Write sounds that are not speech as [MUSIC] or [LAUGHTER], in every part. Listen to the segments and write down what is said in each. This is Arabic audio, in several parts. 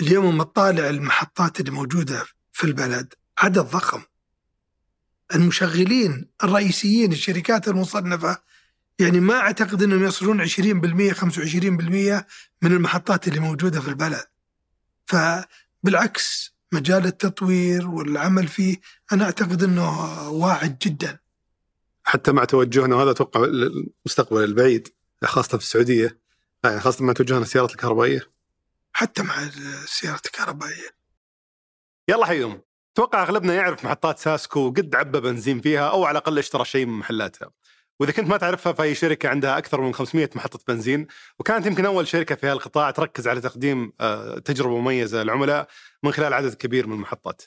اليوم لما تطالع المحطات اللي موجودة في البلد. عدد ضخم المشغلين الرئيسيين الشركات المصنفة. يعني ما أعتقد أنهم يصلون 20% 25% من المحطات اللي موجودة في البلد. فبالعكس مجال التطوير والعمل فيه أنا أعتقد أنه واعد جدا. حتى مع توجهنا وهذا أتوقع المستقبل البعيد خاصة في السعودية يعني خاصة مع توجهنا السيارات الكهربائية. حتى مع السيارات الكهربائية يلا حيهم أتوقع أغلبنا يعرف محطات ساسكو قد عبى بنزين فيها أو على الأقل اشترى شيء من محلاتها. وإذا كنت ما تعرفها فهي شركة عندها أكثر من 500 محطة بنزين. وكانت يمكن أول شركة في هالقطاع تركز على تقديم آه، تجربة مميزة للعملاء من خلال عدد كبير من المحطات.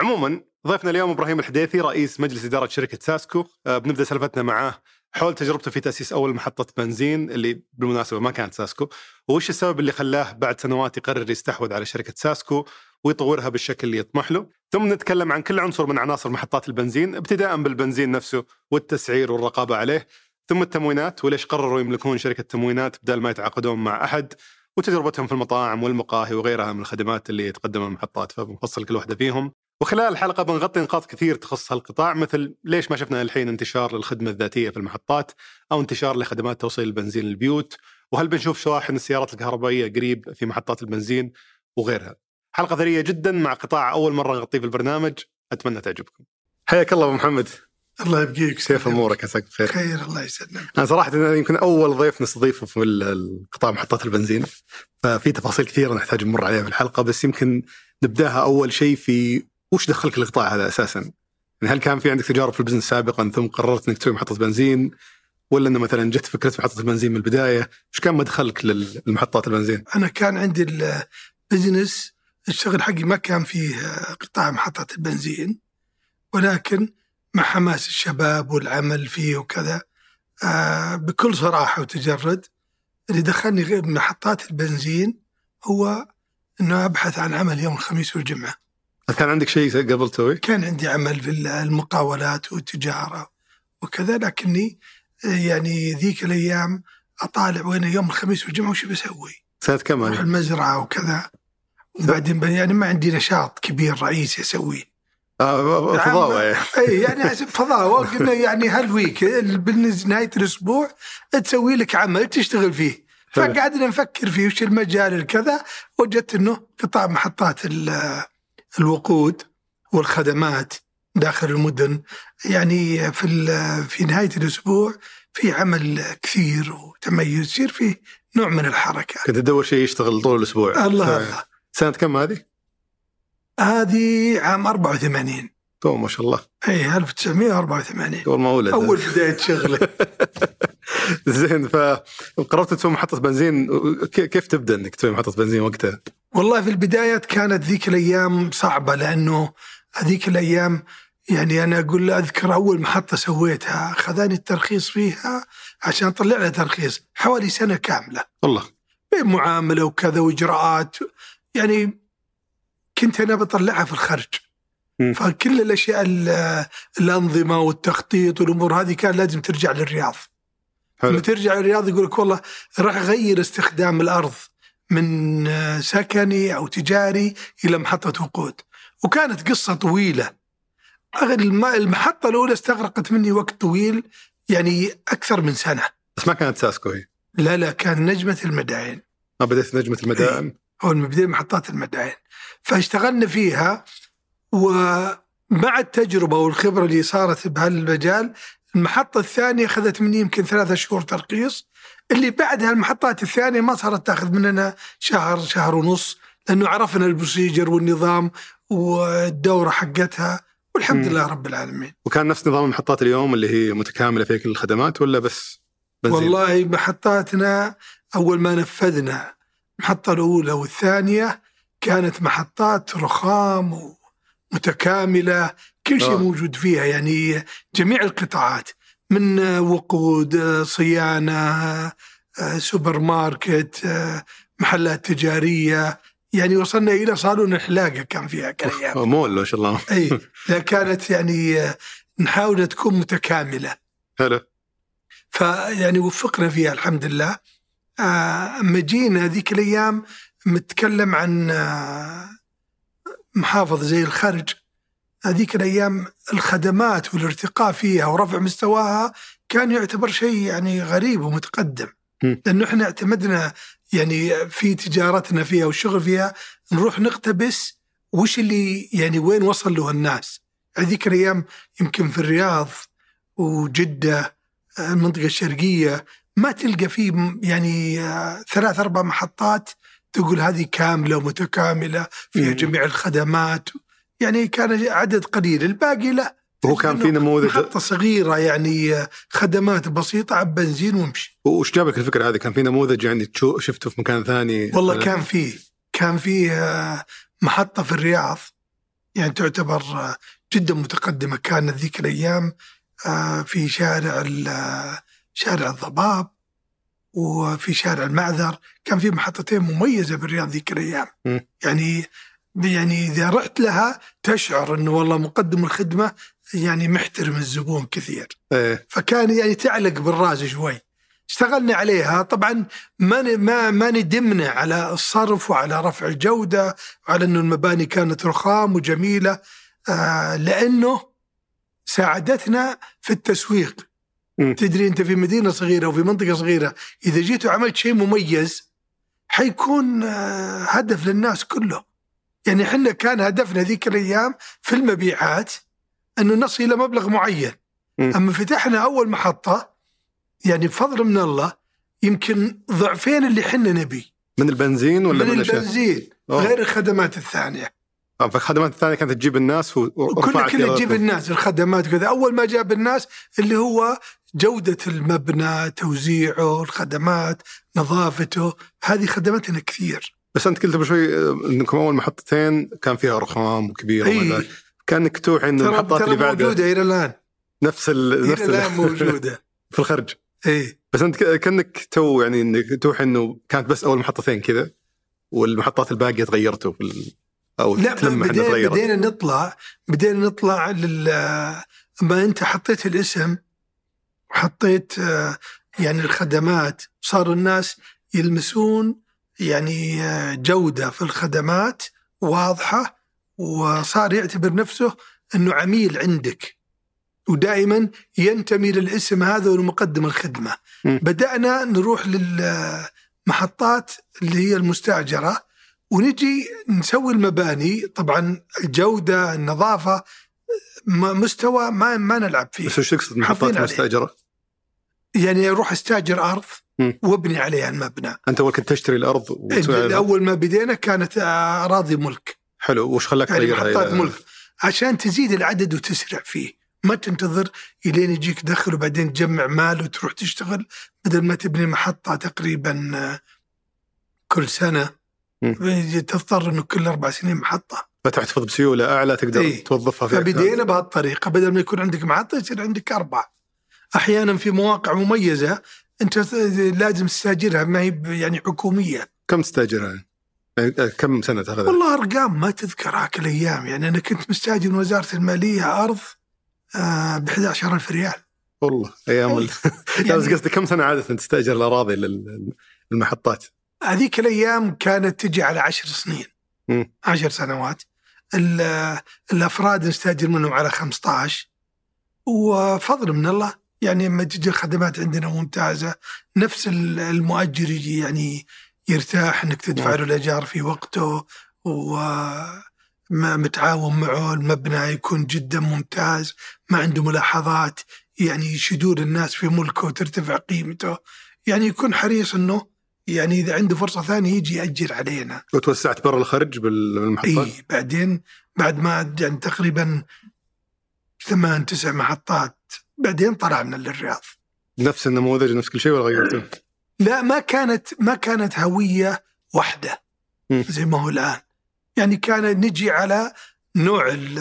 عموما ضيفنا اليوم إبراهيم الحديثي رئيس مجلس إدارة شركة ساسكو. آه، بنبدأ سالفتنا معاه. حول تجربته في تأسيس أول محطة بنزين اللي بالمناسبة ما كانت ساسكو وش السبب اللي خلاه بعد سنوات يقرر يستحوذ على شركة ساسكو ويطورها بالشكل اللي يطمح له؟ ثم نتكلم عن كل عنصر من عناصر محطات البنزين ابتداء بالبنزين نفسه والتسعير والرقابة عليه ثم التموينات وليش قرروا يملكون شركة تموينات بدل ما يتعاقدون مع أحد وتجربتهم في المطاعم والمقاهي وغيرها من الخدمات اللي تقدمها المحطات فبنفصل كل واحدة فيهم. وخلال الحلقة بنغطي نقاط كثير تخص هالقطاع مثل ليش ما شفنا الحين انتشار للخدمة الذاتية في المحطات أو انتشار لخدمات توصيل البنزين للبيوت وهل بنشوف شواحن السيارات الكهربائية قريب في محطات البنزين وغيرها. حلقة ثرية جدا مع قطاع أول مرة نغطيه في البرنامج أتمنى تعجبكم. حياك الله أبو محمد الله يبقيك كيف أمورك عساك بخير؟ خير الله يسلمك أنا صراحة يمكن أول ضيف نستضيفه في القطاع محطات البنزين ففي تفاصيل كثيرة نحتاج نمر عليها في الحلقة بس يمكن نبدأها أول شيء في وش دخلك القطاع هذا أساسا؟ يعني هل كان في عندك تجارب في ال business سابقا ثم قررت إنك تسوي محطة بنزين ولا إنه مثلا جت فكرة محطة البنزين من البداية؟ وش كان مدخلك للمحطات البنزين؟ أنا كان عندي ال business الشغل حقي ما كان فيه قطاع محطات البنزين ولكن مع حماس الشباب والعمل فيه وكذا آه بكل صراحة وتجرد اللي دخلني محطات البنزين هو إنه أبحث عن عمل يوم الخميس والجمعة. كان عندك شيء قبل تسوي؟ كان عندي عمل في المقاولات والتجارة وكذا لكني يعني ذيك الأيام أطالع وين يوم الخميس والجمعة وش بسوي؟ سنه كم أروح المزرعة وكذا وبعدين يعني ما عندي نشاط كبير رئيسي اسويه. آه فضاوة يعني. [LAUGHS] اي يعني فضاوة قلنا يعني هالويك نهاية الأسبوع تسوي لك عمل تشتغل فيه. فقعدنا نفكر فيه وش المجال الكذا وجدت إنه قطاع محطات الوقود والخدمات داخل المدن يعني في في نهاية الأسبوع في عمل كثير وتميز يصير فيه نوع من الحركة. كنت تدور شيء يشتغل طول الأسبوع. الله الله. سنة كم هذه؟ هذه عام 84 تو ما شاء الله اي 1984 اول ما ولد أول بداية شغلة [LAUGHS] [LAUGHS] زين فقررت تسوي محطة بنزين. كيف تبدأ إنك تسوي محطة بنزين وقتها؟ والله في البدايات كانت ذيك الأيام صعبة لأنه هذيك الأيام يعني أنا أقول أذكر أول محطة سويتها خذاني الترخيص فيها عشان أطلع لها ترخيص حوالي سنة كاملة. والله بين معاملة وكذا وإجراءات. يعني كنت أنا بطلعها في الخرج. م. فكل الأشياء الأنظمة والتخطيط والأمور هذه كان لازم ترجع للرياض. لما ترجع للرياض يقول لك والله راح أغير استخدام الأرض من سكني أو تجاري إلى محطة وقود. وكانت قصة طويلة. المحطة الأولى استغرقت مني وقت طويل يعني أكثر من سنة. بس ما كانت ساسكو هي؟ لا لا كان نجمة المدائن. ما بديت نجمة المدائن؟ إيه. هو المبدئين محطات المدائن. فاشتغلنا فيها ومع التجربة والخبرة اللي صارت بهالمجال المحطة الثانية أخذت مني يمكن ثلاثة شهور ترخيص اللي بعدها المحطات الثانية ما صارت تأخذ مننا شهر شهر ونص لأنه عرفنا البروسيجر والنظام والدورة حقتها والحمد م. لله رب العالمين وكان نفس نظام المحطات اليوم اللي هي متكاملة في كل الخدمات ولا بس بنزين؟ والله محطاتنا أول ما نفذنا المحطة الأولى والثانية كانت محطات رخام ومتكاملة كل شيء آه. موجود فيها يعني جميع القطاعات من وقود صيانة سوبر ماركت محلات تجارية يعني وصلنا إلى صالون الحلاقة كان فيها كان مول ما شاء الله. [LAUGHS] أي كانت يعني نحاول تكون متكاملة. حلو. فيعني وفقنا فيها الحمد لله. أما جينا ذيك الأيام متكلم عن آه، محافظة زي الخرج هذيك الأيام الخدمات والارتقاء فيها ورفع مستواها كان يعتبر شيء يعني غريب ومتقدم م. لأنه إحنا اعتمدنا يعني في تجارتنا فيها والشغل فيها نروح نقتبس وش اللي يعني وين وصل له الناس هذيك الأيام يمكن في الرياض وجدة المنطقة الشرقية ما تلقى فيه يعني آه، ثلاث أربع محطات تقول هذه كاملة ومتكاملة فيها. جميع الخدمات يعني كان عدد قليل. الباقي لا. وهو كان في نموذج محطة صغيرة يعني خدمات بسيطة عب بنزين وامشي. وش جاب لك الفكرة هذه؟ كان في نموذج يعني شفته في مكان ثاني؟ والله كان فيه كان فيه آه، محطة في الرياض. يعني تعتبر آه، جدا متقدمة. كانت ذيك الأيام آه، في شارع شارع الضباب وفي شارع المعذر. كان في محطتين مميزة بالرياض ذيك الأيام. م. يعني يعني إذا رحت لها تشعر أنه والله مقدم الخدمة يعني محترم الزبون كثير. إيه. فكان يعني تعلق بالراس شوي. اشتغلنا عليها. طبعا ما ما ما ندمنا على الصرف وعلى رفع الجودة وعلى إنه المباني كانت رخام وجميلة. آه لأنه ساعدتنا في التسويق. مم. تدري أنت في مدينة صغيرة وفي منطقة صغيرة إذا جيت وعملت شيء مميز حيكون آه هدف للناس كله. يعني إحنا كان هدفنا ذيك الأيام في المبيعات انه نصل إلى مبلغ معين. أما فتحنا أول محطة يعني بفضل من الله يمكن ضعفين اللي حنا نبي من البنزين ولا من من؟ البنزين أوه. غير الخدمات الثانية آه، فالخدمات الثانية كانت تجيب الناس و- كل تجيب. الناس الخدمات كذا أول ما جاب الناس اللي هو جودة المبنى توزيعه الخدمات نظافته هذه خدماتنا كثير بس أنت قلت قبل شوي آه، إنكم أول محطتين كان فيها رخام وكبيره ذلك. كانك توحي ترى المحطات اللي بعدها موجودة إلى الآن. نفس ال... نفس إلى الآن ال... موجودة. [LAUGHS] في الخرج. إي. بس أنت كأنك تو يعني إنك توحي إنه كانت بس أول محطتين كذا والمحطات الباقية تغيرتوا في ال... أو لا بدينا, بدينا نطلع بدينا نطلع لل ما أنت حطيت الاسم وحطيت آه، يعني الخدمات. صار الناس يلمسون يعني آه، جودة في الخدمات واضحة وصار يعتبر نفسه إنه عميل عندك ودائما ينتمي للاسم هذا ولمقدم الخدمة مم. بدأنا نروح للمحطات اللي هي المستاجرة ونجي نسوي المباني طبعا الجودة النظافة م- مستوى ما ما نلعب فيه بس وش تقصد محطات. مستاجره؟ يعني أروح أستاجر أرض. وابني عليها المبنى. أنت أول كنت تشتري الأرض عليها- أول ما بدينا كانت آه، اراضي ملك. حلو. وش خلاك يعني تغيرها محطات ملك. عشان تزيد العدد وتسرع فيه. ما تنتظر إلين يجيك دخل وبعدين تجمع مال وتروح تشتغل بدل ما تبني محطة تقريبا آه، كل سنة. مم. تضطر إنه كل أربع سنين محطة. فتحتفظ بسيولة أعلى تقدر إيه. توظفها في فبدينا بهالطريقة. بدل ما يكون عندك محطة يصير عندك أربع أحيانا في مواقع مميزة أنت لازم تستاجرها ما هي يعني حكومية كم تستاجرها؟ يعني كم سنة تأخذها؟ والله أرقام ما تذكر هاك الأيام يعني أنا كنت مستاجر من وزارة المالية أرض ب 11000 ريال والله أيام ال... لا [LAUGHS] بس يعني [LAUGHS] قصدي كم سنة عادة تستاجر الأراضي لل- للمحطات؟ هذيك الأيام كانت تجي على عشر سنين مم. عشر سنوات ال- الأفراد نستاجر منهم على 15 وفضل من الله يعني لما تجي الخدمات عندنا ممتازة نفس ال- المؤجر يجي يعني يرتاح إنك تدفع نعم. له الايجار في وقته ومتعاون معه المبنى يكون جدا ممتاز ما عنده ملاحظات يعني يشدون الناس في ملكه وترتفع قيمته يعني يكون حريص إنه يعني إذا عنده فرصة ثانية يجي يأجر علينا وتوسعت برا الخرج بال- بالمحطات؟ إي بعدين بعد ما يعني تقريبا ثمان تسع محطات بعدين طلعنا للرياض نفس النموذج نفس كل شيء ولا غيرته؟ لا ما كانت ما كانت هوية واحدة. زي ما هو الآن يعني كان نجي على نوع ال-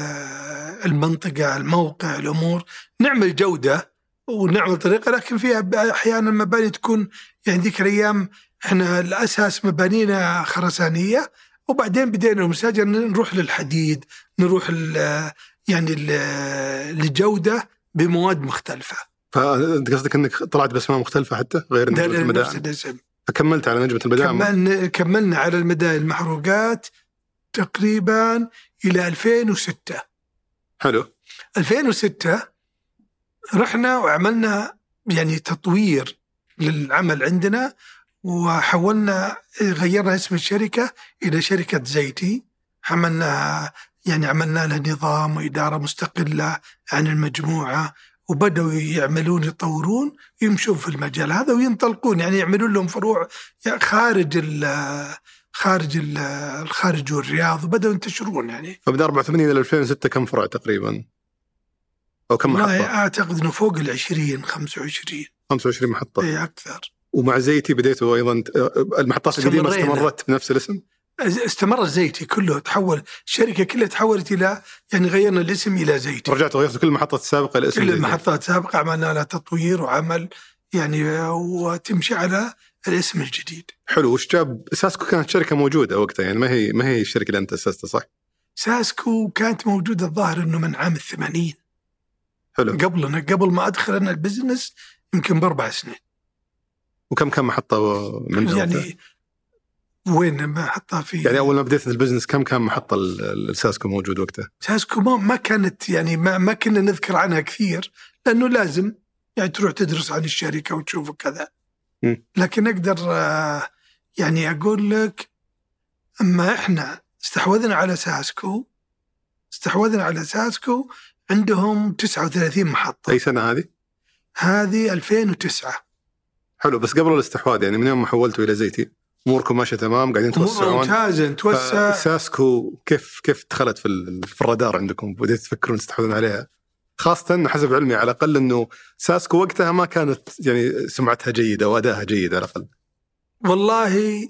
المنطقة الموقع الأمور نعمل جودة ونعمل طريقة لكن فيها أحيانا مباني تكون يعني ذيك الأيام إحنا الأساس مبانينا خرسانية وبعدين بدينا المستاجر نروح للحديد نروح ال- يعني ال- لجودة بمواد مختلفة. فانت قصدك إنك طلعت بأسماء مختلفة حتى؟ غير نفس المدائن فكملت على نجمة البدائل كملنا كملنا على المدائن المحروقات تقريبا إلى 2006 حلو. 2006 رحنا وعملنا يعني تطوير للعمل عندنا وحولنا غيرنا اسم الشركة إلى شركة زيتي. عملنا يعني عملنا لها نظام وإدارة مستقلة عن المجموعة وبدأوا يعملون يطورون يمشون في المجال هذا وينطلقون يعني يعملون لهم فروع خارج ال خارج ال الخارج والرياض وبدأوا ينتشرون يعني فمن 84 إلى 2006 كم فرع تقريبا؟ أو كم محطة؟ أعتقد إنه فوق ال 20 25 25 محطة اي أكثر ومع زيتي بديتوا أيضا المحطات القديمة استمرت بنفس الاسم؟ استمر زيتي كله تحول الشركة كلها تحولت إلى يعني غيرنا الاسم إلى زيتي. رجعت غيرتوا كل المحطات السابقة الاسم كل المحطات السابقة عملنا لها تطوير وعمل يعني وتمشي على الاسم الجديد. حلو وش جاب؟ ساسكو كانت شركة موجودة وقتها يعني ما هي ما هي الشركة اللي أنت اسستها صح؟ ساسكو كانت موجودة الظاهر إنه من عام الثمانين. حلو. قبلنا قبل ما أدخل أنا ال business يمكن بأربع سنين. وكم كم محطة من يعني وين ما حطها في يعني أول ما بديت ال business كم كان محطه الساسكو موجود وقتها؟ ساسكو ما, ما كانت يعني ما, ما كنا نذكر عنها كثير لأنه لازم يعني تروح تدرس عن الشركة وتشوف كذا. لكن أقدر آه، يعني أقول لك أما إحنا استحوذنا على ساسكو استحوذنا على ساسكو عندهم 39 محطة. أي سنة هذه؟ هذه 2009 حلو بس قبل الاستحواذ يعني من يوم ما حولتوا إلى زيتي؟ أموركم ماشية تمام قاعدين توسعون. ممتازة نتوسع. ساسكو كيف كيف دخلت في, في الرادار عندكم؟ بديتوا تفكرون تستحوذون عليها؟ خاصة حسب علمي على الأقل إنه ساسكو وقتها ما كانت يعني سمعتها جيدة وادائها جيد على الأقل. والله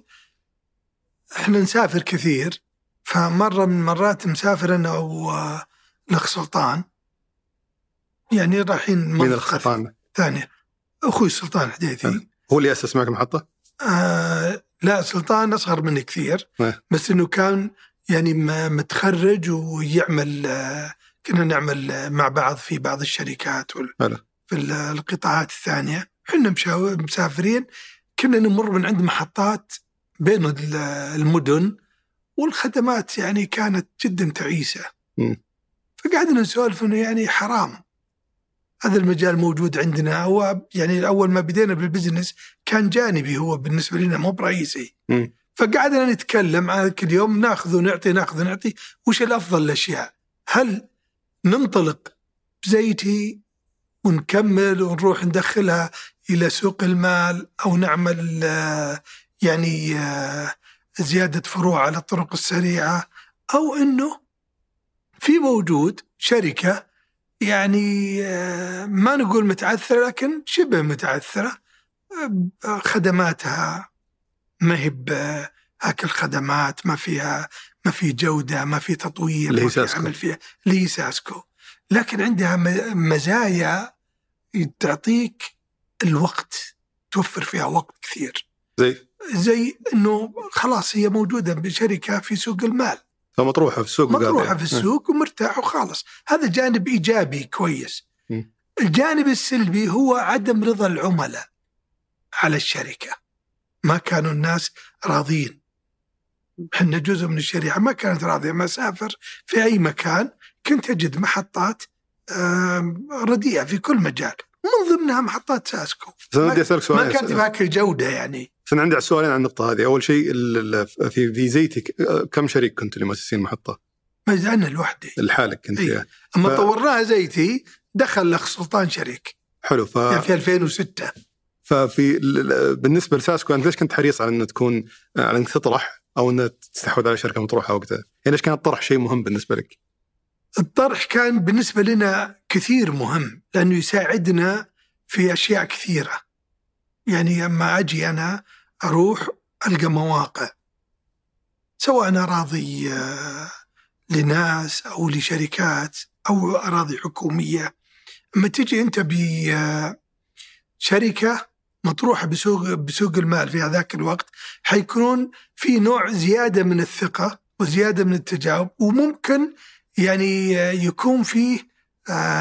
إحنا نسافر كثير فمرة من مرات مسافر أنا والاخ سلطان. يعني رايحين مين الأخ سلطان؟ ثانية. أخوي سلطان حديثي هو اللي اسس معك المحطة؟ آه لا سلطان أصغر مني كثير أه. بس إنه كان يعني متخرج ويعمل كنا نعمل مع بعض في بعض الشركات وال... في القطاعات الثانية. إحنا مسافرين كنا نمر من عند محطات بين المدن والخدمات يعني كانت جدا تعيسة. فقعدنا نسولف إنه يعني حرام. هذا المجال موجود عندنا. هو يعني أول ما بدينا بالبزنس كان جانبي هو بالنسبة لنا مو برئيسي. فقعدنا نتكلم عن كل يوم ناخذ ونعطي ناخذ ونعطي وش الأفضل الأشياء؟ هل ننطلق بزيتي ونكمل ونروح ندخلها إلى سوق المال أو نعمل يعني زيادة فروع على الطرق السريعة؟ أو إنه في موجود شركة يعني ما نقول متعثرة لكن شبه متعثرة. خدماتها ما هي هذيك الخدمات ما فيها ما في جودة ما في تطوير اللي هي ساسكو عمل فيها. اللي هي ساسكو لكن عندها مزايا تعطيك الوقت توفر فيها وقت كثير. زي؟ زي إنه خلاص هي موجودة بشركة في سوق المال. فمطروحه في السوق مطروحه في السوق ومرتاح وخالص هذا جانب إيجابي كويس. الجانب السلبي هو عدم رضا العملاء على الشركة. ما كانوا الناس راضين إحنا جزء من الشريعة ما كانت راضية. ما اسافر في أي مكان كنت اجد محطات رديئة في كل مجال. من ضمنها محطات ساسكو. ما, ما كانت بهاك الجودة يعني. بس أنا عندي سؤالين عن النقطة هذه أول شيء في في زيتي كم شريك كنتوا اللي مؤسسين المحطة؟ ما أنا لوحدي لحالك كنت إيه. أما ف... طورناها زيتي دخل الاخ سلطان شريك حلو ف يعني في 2006 ففي بالنسبة لساسكو أنت ليش كنت حريص على إنه تكون على إنك تطرح أو انها تستحوذ على شركة مطروحة وقتها؟ يعني ليش كان الطرح شيء مهم بالنسبة لك؟ الطرح كان بالنسبة لنا كثير مهم لأنه يساعدنا في أشياء كثيرة. يعني لما أجي أنا أروح ألقى مواقع سواء اراضي لناس أو لشركات أو أراضي حكومية أما تجي أنت بشركه مطروحة بسوق بسوق المال في هذاك الوقت حيكون في نوع زيادة من الثقة وزيادة من التجاوب وممكن يعني يكون فيه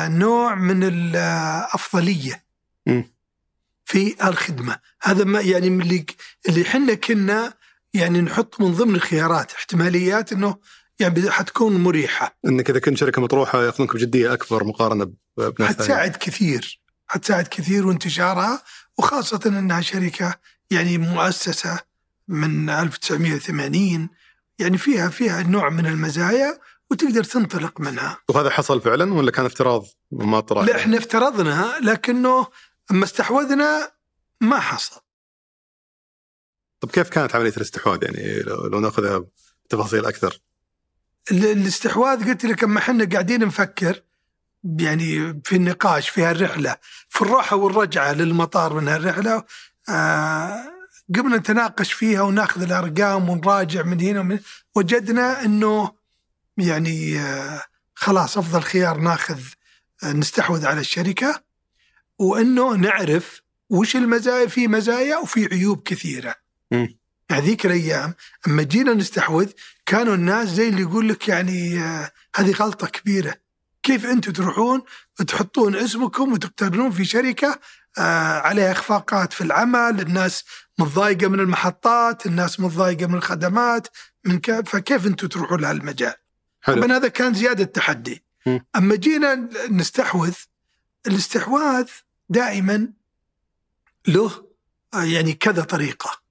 نوع من الافضليه. في الخدمة. هذا ما يعني من اللي اللي إحنا كنا يعني نحط من ضمن الخيارات احتماليات إنه يعني حتكون مريحة. إنك إذا كنت شركة مطروحة يأخذونك بجدية أكبر مقارنة بناس حتساعد كثير. حتساعد كثير وانتشارها وخاصة إنها شركة يعني مؤسسة من 1980 يعني فيها فيها نوع من المزايا وتقدر تنطلق منها. وهذا حصل فعلا ولا كان افتراض ما طلع؟ لا إحنا افترضنا لكنه أما استحوذنا ما حصل. طب كيف كانت عملية الاستحواذ يعني لو نأخذها تفاصيل أكثر؟ الاستحواذ قلت لك أما إحنا قاعدين نفكر يعني في النقاش في هالرحلة في الروحه والرجعة للمطار من هالرحلة آه قمنا نتناقش فيها ونأخذ الأرقام ونراجع من هنا ومن وجدنا إنه يعني آه خلاص أفضل خيار نأخذ آه نستحوذ على الشركة وإنه نعرف وش المزايا في مزايا وفي عيوب كثيرة. هذيك الأيام أما جينا نستحوذ كانوا الناس زي اللي يقول لك يعني آه هذه غلطة كبيرة كيف أنتم تروحون وتحطون اسمكم وتقترنون في شركة آه عليها إخفاقات في العمل، الناس متضايقة من المحطات، الناس متضايقة من الخدمات، من كيف فكيف أنتم تروحون لهالمجال؟ حلو. طبعا هذا كان زيادة تحدي. م. أما جينا نستحوذ الاستحواذ دائما له يعني كذا طريقة.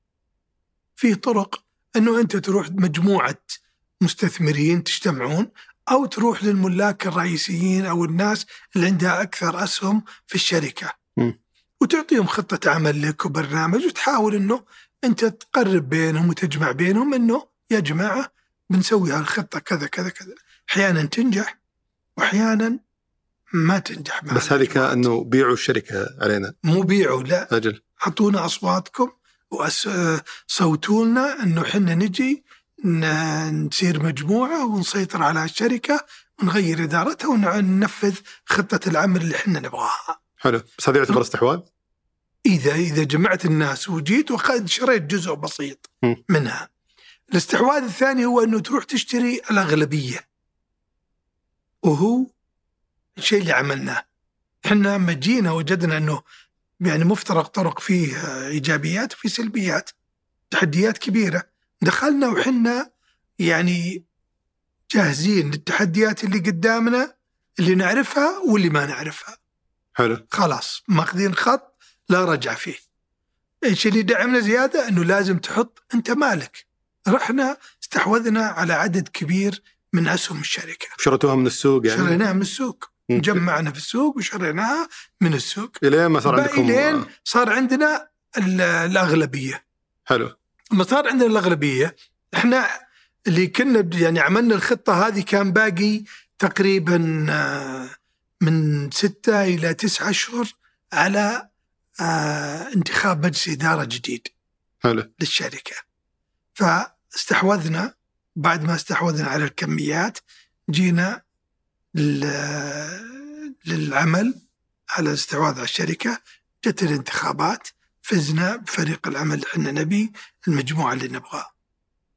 في طرق أنه أنت تروح مجموعة مستثمرين تجتمعون أو تروح للملاك الرئيسيين أو الناس اللي عندها أكثر أسهم في الشركة. م. وتعطيهم خطة عمل لك وبرنامج وتحاول إنه أنت تقرب بينهم وتجمع بينهم إنه يا جماعة بنسوي هالخطة كذا كذا كذا. أحيانا تنجح واحيانا ما تنجح بس هذه كأنه بيعوا الشركة علينا مو بيعوا لا أجل أعطونا أصواتكم وصوتوا لنا إنه إحنا نجي نصير مجموعة ونسيطر على الشركة ونغير إدارتها وننفذ خطة العمل اللي إحنا نبغاها. حلو، بس هذا يعتبر استحواذ؟ إذا إذا جمعت الناس وجيت وشريت جزء بسيط منها. الاستحواذ الثاني هو إنه تروح تشتري الأغلبية. وهو الشيء اللي عملناه. إحنا لما جينا وجدنا إنه يعني مفترق طرق فيه إيجابيات وفي سلبيات. تحديات كبيرة. دخلنا وحنا يعني جاهزين للتحديات اللي قدامنا اللي نعرفها واللي ما نعرفها. حلو. خلاص ماخذين خط لا رجع فيه. إيش اللي دعمنا زيادة؟ إنه لازم تحط أنت مالك. رحنا استحوذنا على عدد كبير من أسهم الشركة. شريتوها من السوق يعني؟ شريناها من السوق. جمعنا في السوق وشريناها من السوق. الين ما صار عندكم؟ الين صار عندنا الأغلبية. حلو. لما صار عندنا الأغلبية إحنا اللي كنا يعني عملنا الخطة هذه كان باقي تقريبا آه، من ستة إلى تسعة أشهر على آه، انتخاب مجلس إدارة جديد حلو. للشركة. فاستحوذنا بعد ما استحوذنا على الكميات جينا للعمل على الاستحواذ على الشركة. جت الانتخابات فزنا بفريق العمل اللي إحنا نبي المجموعة اللي نبغاه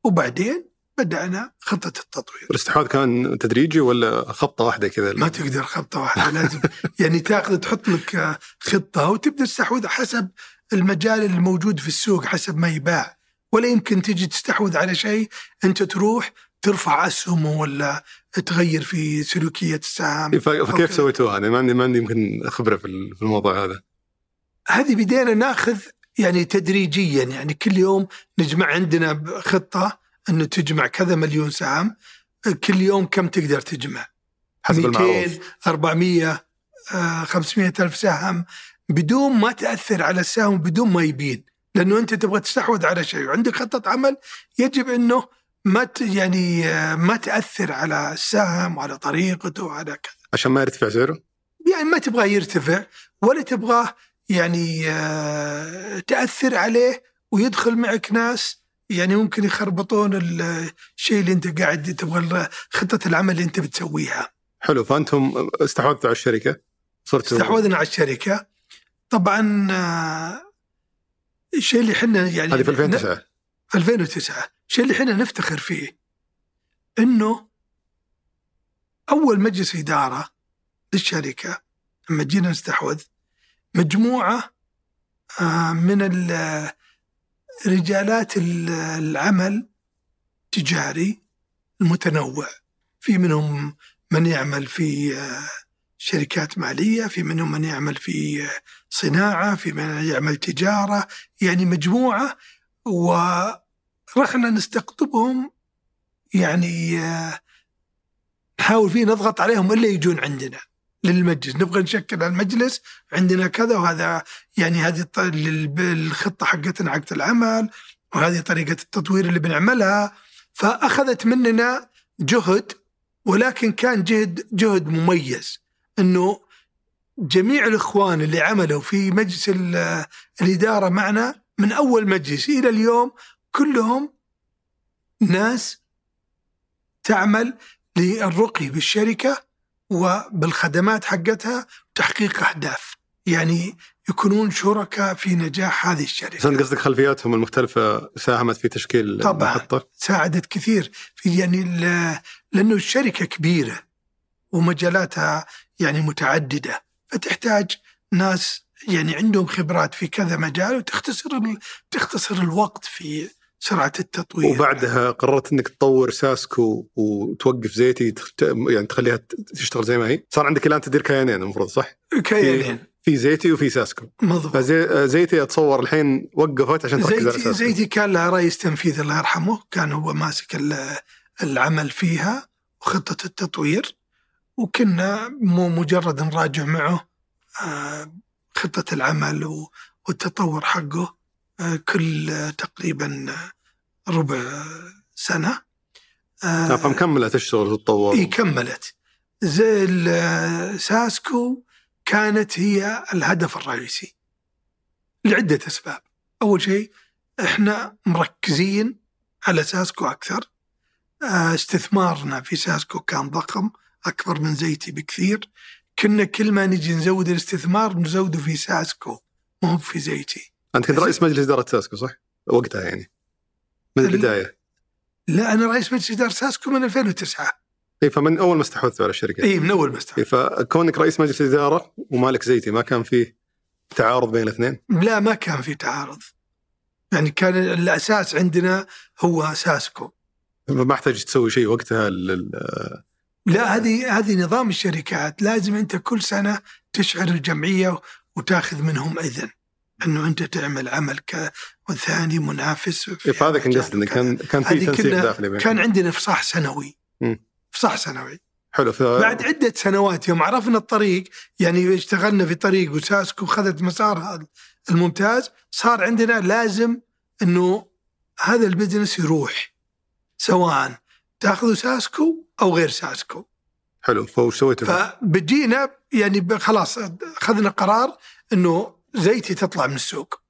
وبعدين بدأنا خطة التطوير. الاستحواذ كان تدريجي ولا خطة واحدة كذا؟ ما تقدر خطة واحدة لازم. [LAUGHS] يعني تاخذ تحط لك خطة وتبدأ تستحوذ حسب المجال الموجود في السوق حسب ما يباع. ولا يمكن تجي تستحوذ على شيء أنت تروح ترفع أسهمه ولا تغير في سلوكية السهم فكيف سويتوها؟ أنا ما عندي ما عندي يمكن خبرة في الموضوع هذا. هذه بدينا ناخذ يعني تدريجيا يعني كل يوم نجمع عندنا خطة إنه تجمع كذا مليون سهم. كل يوم كم تقدر تجمع؟ حسب 200 400 500 ألف سهم بدون ما تأثر على السهم بدون ما يبين. لأنه أنت تبغى تستحوذ على شيء. وعندك خطة عمل يجب أنه ما يعني آه، ما تأثر على السهم وعلى طريقته وعلى كذا عشان ما يرتفع سعره؟ يعني ما تبغاه يرتفع ولا تبغاه يعني آه، تأثر عليه ويدخل معك ناس يعني ممكن يخربطون الشيء اللي انت قاعد تبغى خطة العمل اللي انت بتسويها. حلو. فأنتم استحوذتوا على الشركة؟ صرتوا استحوذنا على الشركة. طبعا آه، الشيء اللي إحنا يعني هذه في 2009 في 2009 الشيء اللي إحنا نفتخر فيه؟ إنه أول مجلس إدارة للشركة لما جينا نستحوذ مجموعة آه، من رجالات العمل التجاري المتنوع. في منهم من يعمل في آه، شركات مالية في منهم من يعمل في آه، صناعة في من يعمل تجارة يعني مجموعة ورحنا نستقطبهم يعني نحاول فيه نضغط عليهم إلا يجون عندنا للمجلس. نبغى نشكل المجلس عندنا كذا وهذا يعني هذه الخطة حقتنا حقت العمل وهذه طريقة التطوير اللي بنعملها. فأخذت مننا جهد ولكن كان جهد جهد مميز. إنه جميع الإخوان اللي عملوا في مجلس الإدارة معنا من أول مجلس إلى اليوم كلهم ناس تعمل للرقي بالشركة وبالخدمات حقتها تحقيق أهداف يعني يكونون شركاء في نجاح هذه الشركة. بس انت قصدك خلفياتهم المختلفة ساهمت في تشكيل طبعا المحطة؟ ساعدت كثير في يعني لأنه الشركة كبيرة ومجالاتها يعني متعددة فتحتاج ناس يعني عندهم خبرات في كذا مجال وتختصر تختصر الوقت في سرعة التطوير. وبعدها قررت إنك تطور ساسكو وتوقف زيتي يعني تخليها تشتغل زي ما هي. صار عندك الآن تدير كيانين المفروض صح؟ كيانين. في زيتي وفي ساسكو. مضبوط. فزيتي أتصور الحين وقفت عشان تركز على ساسكو. زيتي كان لها رئيس تنفيذي الله يرحمه كان هو ماسك العمل فيها وخطة التطوير وكنا مو مجرد نراجع معه آه، خطة العمل والتطور حقه آه، كل تقريبا ربع سنة. آه فمكملت تشتغل وتتطور إي كملت. زي ساسكو كانت هي الهدف الرئيسي لعدة أسباب. أول شيء إحنا مركزين على ساسكو أكثر. آه، استثمارنا في ساسكو كان ضخم أكبر من زيتي بكثير. كنا كل ما نجي نزود الاستثمار نزوده في ساسكو مو في زيتي. أنت كنت رئيس مجلس إدارة ساسكو صح؟ وقتها يعني. من البداية؟ لا أنا رئيس مجلس إدارة ساسكو من 2009 اي فمن أول ما استحوذت على الشركة. اي من أول ما استحوذت. فكونك رئيس مجلس إدارة ومالك زيتي ما كان فيه تعارض بين الاثنين؟ لا ما كان في تعارض. يعني كان الأساس عندنا هو ساسكو ما احتاج تسوي شيء وقتها لل... لا هذه هذه نظام الشركات لازم أنت كل سنة تشعر الجمعية وتاخذ منهم إذن أنه أنت تعمل عمل ك والثاني منافس فهذا كان قصدي إنه كان كان في تنسيق داخلي بين كان عندنا افصاح سنوي. افصاح سنوي. حلو ف... بعد عدة سنوات يوم عرفنا الطريق يعني اشتغلنا في طريق وساسكو خذت مسار هذا الممتاز صار عندنا لازم إنه هذا البزنس يروح سواء تاخذه ساسكو أو غير ساسكو. حلو فوش سويتوا؟ فبدينا يعني خلاص أخذنا قرار إنه زيتي تطلع من السوق.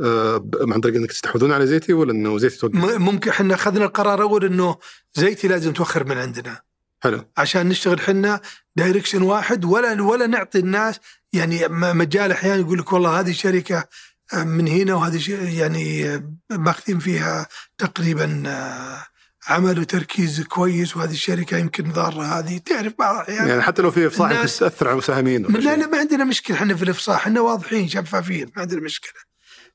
أه عن طريق إنك تستحوذون على زيتي ولا إنه زيتي توقف؟ ممكن إحنا أخذنا القرار أول إنه زيتي لازم توخر من عندنا. حلو. عشان نشتغل إحنا دايركشن واحد ولا ولا نعطي الناس يعني مجال أحيانا يقول لك والله هذه شركه آه، من هنا وهذه يعني آه، ماخذين فيها تقريبا آه، عمل وتركيز كويس وهذه الشركة يمكن ضارة هذه. تعرف بعض الأحيان يعني حتى لو في إفصاح تأثر على المساهمين لا لا ما عندنا مشكلة. إحنا في الإفصاح إحنا واضحين شفافين ما عندنا مشكلة.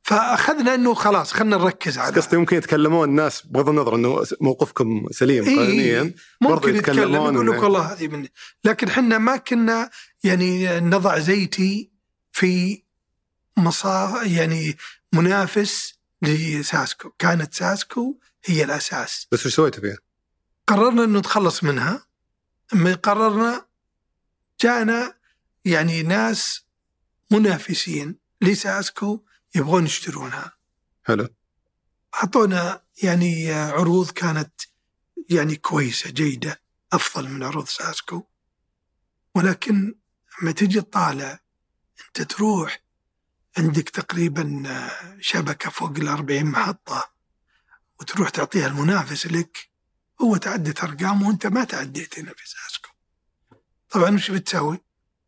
فأخذنا إنه خلاص خلينا نركز على قصدي ممكن يتكلمون الناس بغض النظر إنه موقفكم سليم إيه قانونيا. ممكن يتكلم يقول لك والله هذه من لكن إحنا ما كنا يعني نضع زيتي في مصا يعني منافس لساسكو. كانت ساسكو هي الأساس. بس وش سويتوا فيها؟ قررنا إنه نتخلص منها. لما قررنا جانا يعني ناس منافسين لساسكو يبغون يشترونها. حلو. أعطونا يعني عروض كانت يعني كويسة جيدة أفضل من عروض ساسكو. ولكن لما تجي تطالع أنت تروح عندك تقريبا شبكة فوق ال 40 محطة وتروح تعطيها المنافس لك هو تعدت ارقام وأنت ما تعديت هنا في ساسكو. طبعا وش بتسوي؟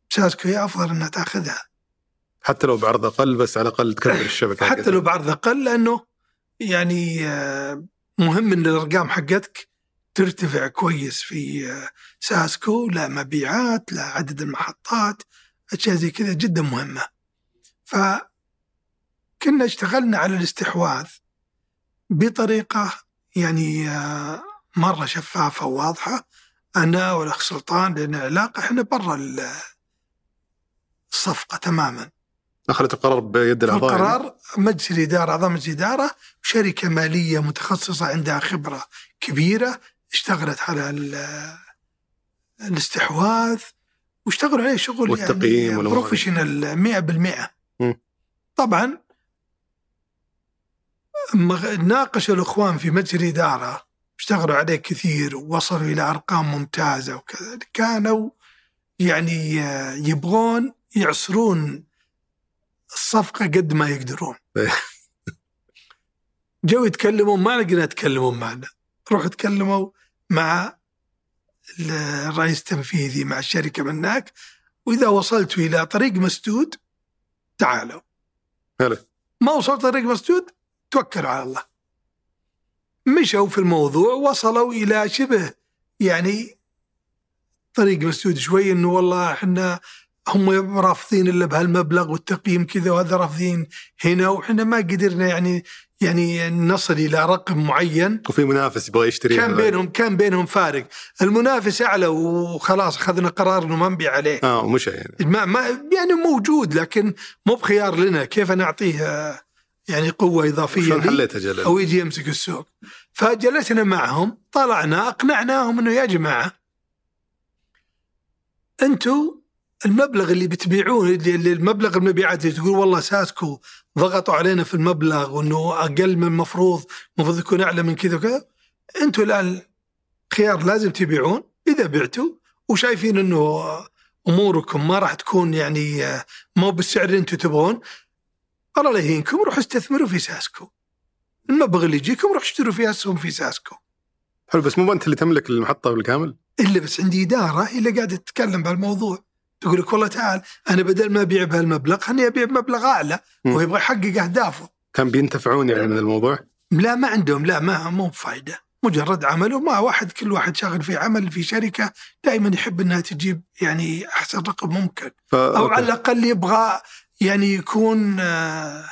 ساسكو هي أفضل إنها تأخذها. حتى لو بعرض أقل بس على الأقل تكبر الشبكة حتى لو بعرض أقل لأنه يعني آه، مهم إن الأرقام حقتك ترتفع كويس في آه، ساسكو لا مبيعات لا عدد المحطات أشياء زي كذا جدا مهمة. ف كنا اشتغلنا على الاستحواذ بطريقة يعني آه، مرة شفافة وواضحة. أنا والأخ سلطان لنا علاقة إحنا برا ال- الصفقة تماما. اخذت القرار بيد الأعضاء يعني؟ القرار مجلس الإدارة أعضاء مجلس الإدارة شركة مالية متخصصة عندها خبرة كبيرة اشتغلت على ال- الاستحواذ واشتغلوا عليه شغل والتقييم يعني. بروفيشنال 100% مم. طبعا ناقش الأخوان في مجلس الإدارة اشتغلوا عليه كثير ووصلوا إلى أرقام ممتازة وكذا كانوا يعني آه، يبغون يعصرون الصفقة قد ما يقدرون. إيه. [LAUGHS] جو يتكلمون ما لقينا يتكلمون معنا. روحوا تكلموا مع الرئيس التنفيذي مع الشركة من هناك. وإذا وصلتوا إلى طريق مسدود تعالوا. حلو ما وصلت طريق مسدود توكلوا على الله. مشوا في الموضوع وصلوا إلى شبه يعني طريق مسدود شوي إنه والله إحنا هم رافضين إلا بهالمبلغ والتقييم كذا وهذا رافضين هنا وحنا ما قدرنا يعني يعني نصل إلى رقم معين. وفي منافس يبغى يشتري كان بينهم كان بينهم فارق. المنافس أعلى وخلاص أخذنا قرار إنه ما نبيع عليه. آه ومشى يعني. ما ما يعني موجود لكن مو بخيار لنا. كيف نعطيه يعني قوة إضافية حليتها جلال؟ أو يجي يمسك السوق. فجلسنا معهم طلعنا أقنعناهم إنه يا جماعة أنتم المبلغ اللي اللي المبلغ المبيعات اللي تقول والله ساسكو ضغطوا علينا في المبلغ وإنه أقل من المفروض المفروض يكون أعلى من كذا وكذا. أنتم الآن خيار لازم تبيعون. إذا بعتوا وشايفين إنه أموركم ما راح تكون يعني آه، مو بالسعر اللي أنتم تبغون الله لا يهينكم روحوا استثمروا في ساسكو. المبلغ اللي يجيكم روحوا اشتروا فيها أسهم في ساسكو. حلو بس مو أنت اللي تملك المحطة بالكامل؟ إلا بس عندي إدارة هي اللي قاعدة تتكلم بهالموضوع تقول لك والله تعال أنا بدل ما أبيع بهالمبلغ خليني أبيع بمبلغ أعلى مم. وهو يبغى يحقق أهدافه كان بينتفعون يعني من الموضوع؟ لا ما عندهم لا ما مو بفايدة مجرد عمل وما واحد كل واحد شاغل في عمل في شركة دائما يحب إنها تجيب يعني أحسن رقم ممكن ف... أو أوكي. على الأقل يبغى يعني يكون آه،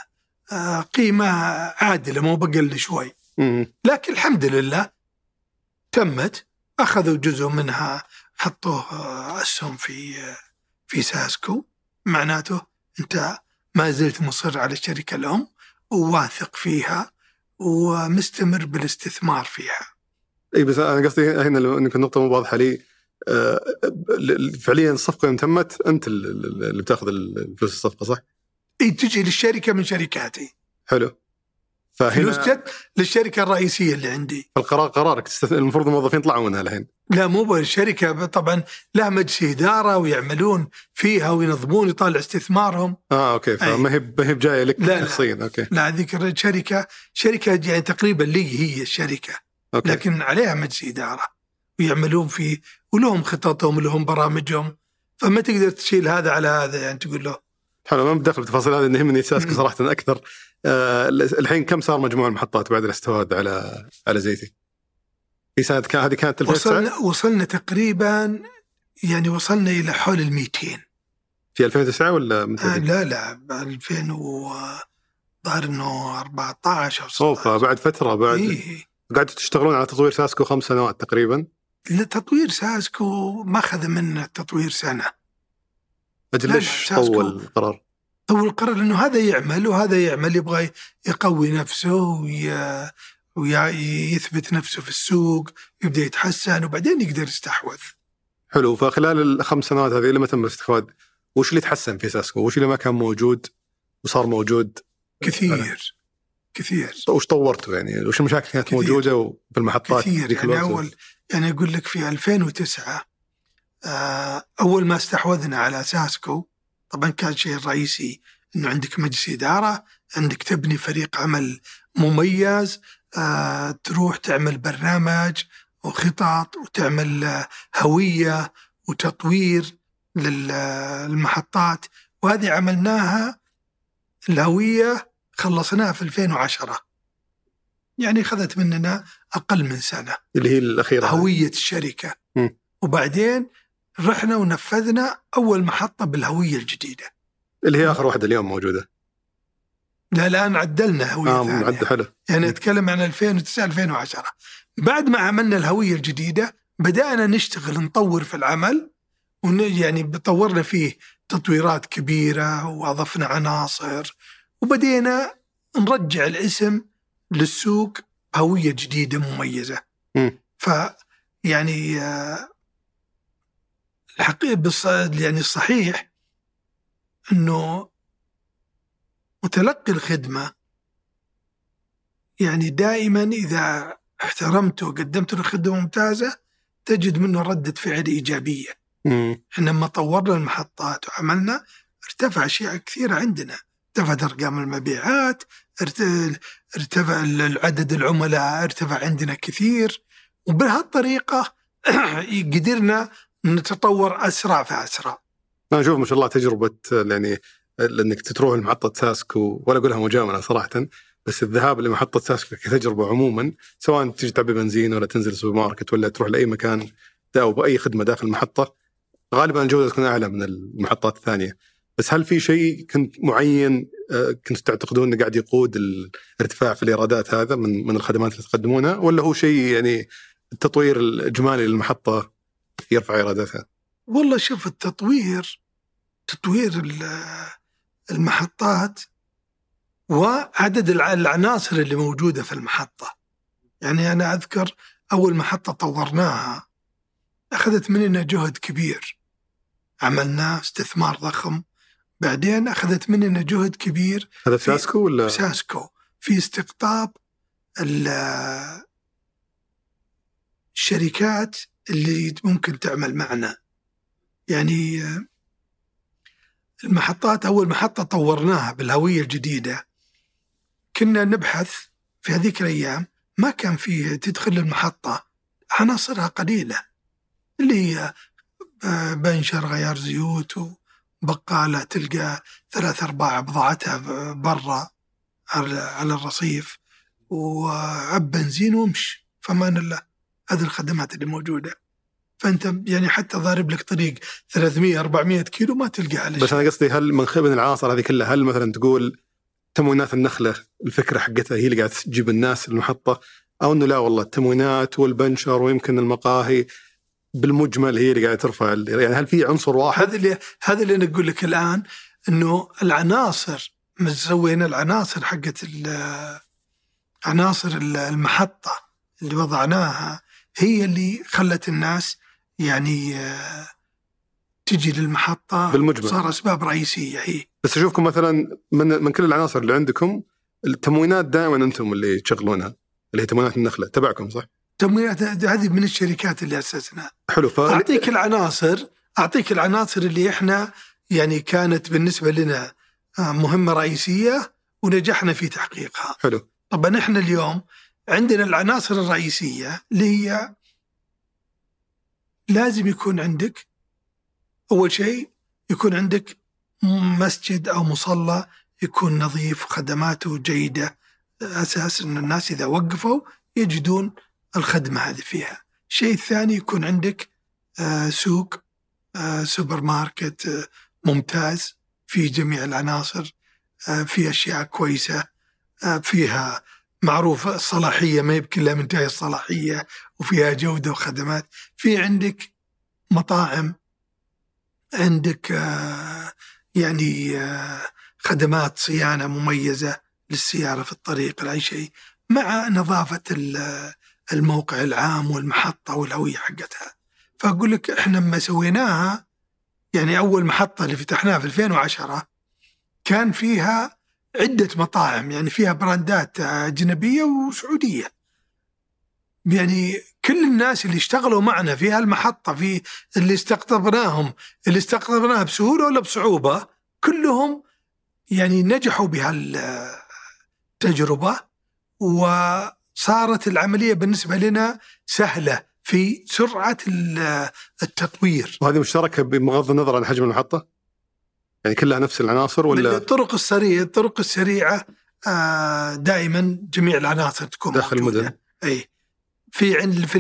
آه، قيمة عادلة مو بقل شوي. لكن الحمد لله تمت أخذوا جزء منها حطوه أسهم في في ساسكو معناته انت ما زلت مصر على الشركة الأم وواثق فيها ومستمر بالاستثمار فيها. إي بس أنا قصدي هنا لو إنك النقطة مو واضحة لي آه، فعليا الصفقة يوم تمت أنت ال- ال- اللي بتأخذ الفلوس الصفقة صح؟ إي تجي للشركة من شركاتي. حلو فلوس فهنا جت للشركة الرئيسية اللي عندي. القرار قرارك. تستث... المفروض الموظفين يطلعوا منها الحين. لا مو بالشركة طبعا لها مجلس إدارة ويعملون فيها وينظمون يطالع استثمارهم. آه أوكي. فما هي ما هي بجاية لك لا،. شخصيا. أوكي. لا هذيك الشركة شركه يعني تقريبا لي هي الشركة. أوكي. لكن عليها مجلس إدارة. ويعملون فيه ولهم خططهم ولهم برامجهم. فما تقدر تشيل هذا على هذا يعني تقول له. حلو ما بدخل بالتفاصيل هذه إنه يهمني مم. صراحة أكثر. آه الحين كم صار مجموع المحطات بعد الاستحواذ على على زيتي؟ في سنة كان هذه كانت 2009 وصلنا وصلنا تقريبا يعني وصلنا إلى حول ال 200 في 2009 ولا متى؟ آه لا لا 2000 و ظهر إنه 14 أو اوه 16 فبعد فترة بعد إيه. قعدتوا تشتغلون على تطوير ساسكو خمس سنوات تقريبا لتطوير ساسكو ما أخذ منا التطوير سنة أجل ليش. طول القرار؟ هو القرار إنه هذا يعمل وهذا يعمل يبغى يقوي نفسه وي... ويثبت نفسه في السوق يبدأ يتحسن وبعدين يقدر يستحوذ حلو فخلال الخمس سنوات هذه لما تم الاستحواذ وش اللي تحسن في ساسكو؟ وش اللي ما كان موجود وصار موجود؟ كثير كثير وش طورته يعني؟ وش المشاكل كانت كثير. موجودة في المحطات كثير يعني الوقت؟ اول يعني أقول لك في 2009 آه، أول ما استحوذنا على ساسكو طبعا كان شيء رئيسي إنه عندك مجلس إدارة عندك تبني فريق عمل مميز آه، تروح تعمل برنامج وخطط وتعمل آه، هوية وتطوير للمحطات وهذه عملناها الهوية خلصناها في 2010 يعني اخذت مننا أقل من سنة اللي هي الأخيرة. هوية الشركة مم. وبعدين رحنا ونفذنا أول محطة بالهوية الجديدة اللي هي آخر واحدة اليوم موجودة لا الان عدلنا هوية آه ثانية. معد حلو يعني اتكلم عن 2009 2010 بعد ما عملنا الهوية الجديدة بدأنا نشتغل نطور في العمل ون يعني طورنا فيه تطويرات كبيرة وأضفنا عناصر وبدينا نرجع الاسم للسوق هوية جديدة مميزة. مم. ف يعني آه، الحقيقة بالص... يعني الصحيح إنه متلقي الخدمة يعني دائما إذا احترمته وقدمت له خدمة ممتازة تجد منه ردة فعل إيجابية. مم. إحنا لما طورنا المحطات وعملنا ارتفع أشياء كثيرة عندنا ارتفعت أرقام المبيعات ارت- ارتفع عدد العملاء ارتفع عندنا كثير وبهالطريقة [CLEARS THROAT] قدرنا نتطور أسرع فأسرع. أنا أشوف ما شاء الله تجربة يعني انك تروح لمحطة ساسكو ولا أقولها مجاملة صراحة بس الذهاب لمحطة ساسكو كتجربة عموما سواء تجي تعبي بنزين ولا تنزل سوبر ماركت ولا تروح لأي مكان أو بأي خدمة داخل المحطة غالبا الجودة تكون أعلى من المحطات الثانية. بس هل في شيء كنت معين آه، كنتوا تعتقدون إنه قاعد يقود الارتفاع في الإيرادات هذا من من الخدمات اللي تقدمونها ولا هو شيء يعني التطوير الاجمالي للمحطة؟ يرفع إيراداتها؟ والله شوف التطوير تطوير ال- المحطات وعدد الع- العناصر اللي موجودة في المحطة يعني أنا أذكر أول محطة طورناها أخذت مننا جهد كبير عملناه استثمار ضخم بعدين أخذت مننا جهد كبير هذا في ساسكو ولا؟ ساسكو في استقطاب ال- الشركات اللي ممكن تعمل معنا. يعني المحطات أول محطة طورناها بالهوية الجديدة. كنا نبحث في هذيك الأيام ما كان فيه تدخل المحطة. عناصرها قليلة اللي هي آه، بنشر غيار زيوت وبقالة تلقى ثلاث أرباع بضاعتها برا على الرصيف. وعب بنزين وامش فمان الله هذه الخدمات اللي موجودة فأنت يعني حتى ضارب لك طريق 300 400 كيلو ما تلقى على بس. أنا قصدي هل من خبز العناصر هذه كلها هل مثلا تقول تموينات النخلة الفكرة حقتها هي اللي قاعدة تجيب الناس المحطة أو إنه لا والله التموينات والبنشر ويمكن المقاهي بالمجمل هي اللي قاعدة ترفع يعني هل في عنصر واحد؟ هذا اللي هذا اللي أنا أقول لك الآن إنه العناصر سوينا العناصر حقت عناصر ال- المحطة اللي وضعناها هي اللي خلت الناس يعني آه، تجي للمحطة بالمجمل. صار أسباب رئيسية هي بس أشوفكم مثلا من من كل العناصر اللي عندكم التموينات دائما أنتم اللي تشغلونها اللي هي تموينات النخلة تبعكم صح؟ تمويلات هذه من الشركات اللي اسسناها حلو ف أعطيك العناصر أعطيك العناصر اللي إحنا يعني كانت بالنسبة لنا آه، مهمة رئيسية ونجحنا في تحقيقها. حلو طبعا إحنا اليوم عندنا العناصر الرئيسية اللي هي لازم يكون عندك أول شيء يكون عندك مسجد أو مصلى يكون نظيف خدماته جيدة أساس إن الناس إذا وقفوا يجدون الخدمة هذه فيها. الشيء الثاني يكون عندك آه، سوق آه، سوبر ماركت آه، ممتاز في جميع العناصر في أشياء كويسة آه، فيها معروف الصلاحية ما هي كلها منتهيه الصلاحية وفيها جودة وخدمات. في عندك مطاعم عندك آه، يعني آه، خدمات صيانة مميزة للسيارة في الطريق لأي شيء مع نظافة ال- الموقع العام والمحطة والهوية حقتها. فأقول لك إحنا لما سويناها يعني أول محطة اللي فتحناها في 2010 كان فيها عدة مطاعم يعني فيها براندات أجنبية وسعودية يعني كل الناس اللي اشتغلوا معنا في هالمحطة في اللي استقطبناهم اللي استقطبناها بسهولة ولا بصعوبة كلهم يعني نجحوا بهالتجربة وصارت العملية بالنسبة لنا سهلة في سرعة ال- التطوير وهذه مشتركة بغض النظر عن حجم المحطة؟ يعني كلها نفس العناصر ولا الطرق السريعه الطرق السريعة آه، دائما جميع العناصر تكون داخل موجودة. المدن؟ أي. في عند في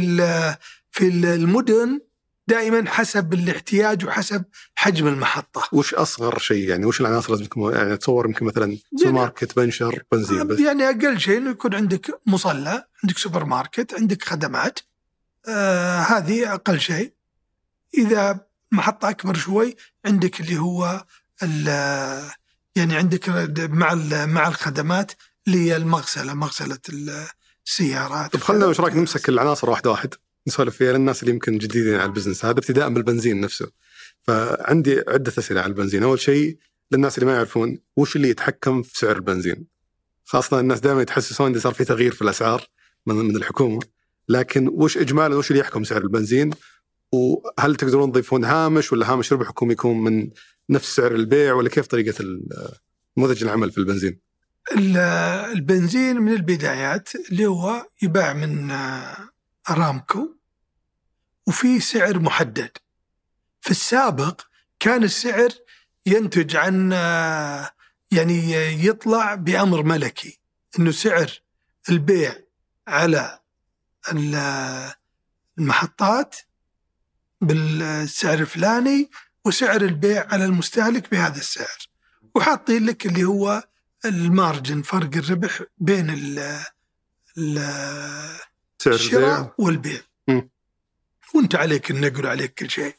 في المدن دائما حسب الاحتياج وحسب حجم المحطة. وش أصغر شيء يعني؟ وش العناصر لازم تكون يعني اتصور يمكن مثلا سوبر ماركت بنشر بنزين بس. يعني أقل شيء إنه يكون عندك مصلى عندك سوبر ماركت عندك خدمات. آه هذه أقل شيء. إذا محطة أكبر شوي عندك اللي هو يعني عندك مع مع الخدمات اللي هي المغسلة مغسلة السيارات. طيب خلينا إيش رأيك نمسك العناصر واحدة واحد؟ نسولف فيها للناس اللي يمكن جديدين على البزنس. هذا ابتداء بالبنزين نفسه. فعندي عدة أسئلة على البنزين. أول شيء للناس اللي ما يعرفون وش اللي يتحكم في سعر البنزين. خاصة الناس دائما يتحسسون إذا صار في تغيير في الأسعار من من الحكومة. لكن وش اجمالا وش اللي يحكم سعر البنزين؟ وهل تقدرون تضيفون هامش ولا هامش ربح حكومي يكون من نفس سعر البيع ولا كيف طريقة نموذج العمل في البنزين؟ البنزين من البدايات اللي هو يباع من أرامكو وفي سعر محدد. في السابق كان السعر ينتج عن يعني يطلع بأمر ملكي إنه سعر البيع على المحطات بالسعر الفلاني وسعر البيع على المستهلك بهذا السعر. وحاطين لك اللي هو المارجن فرق الربح بين ال الشراء والبيع. م. وانت عليك النقل وعليك كل شيء.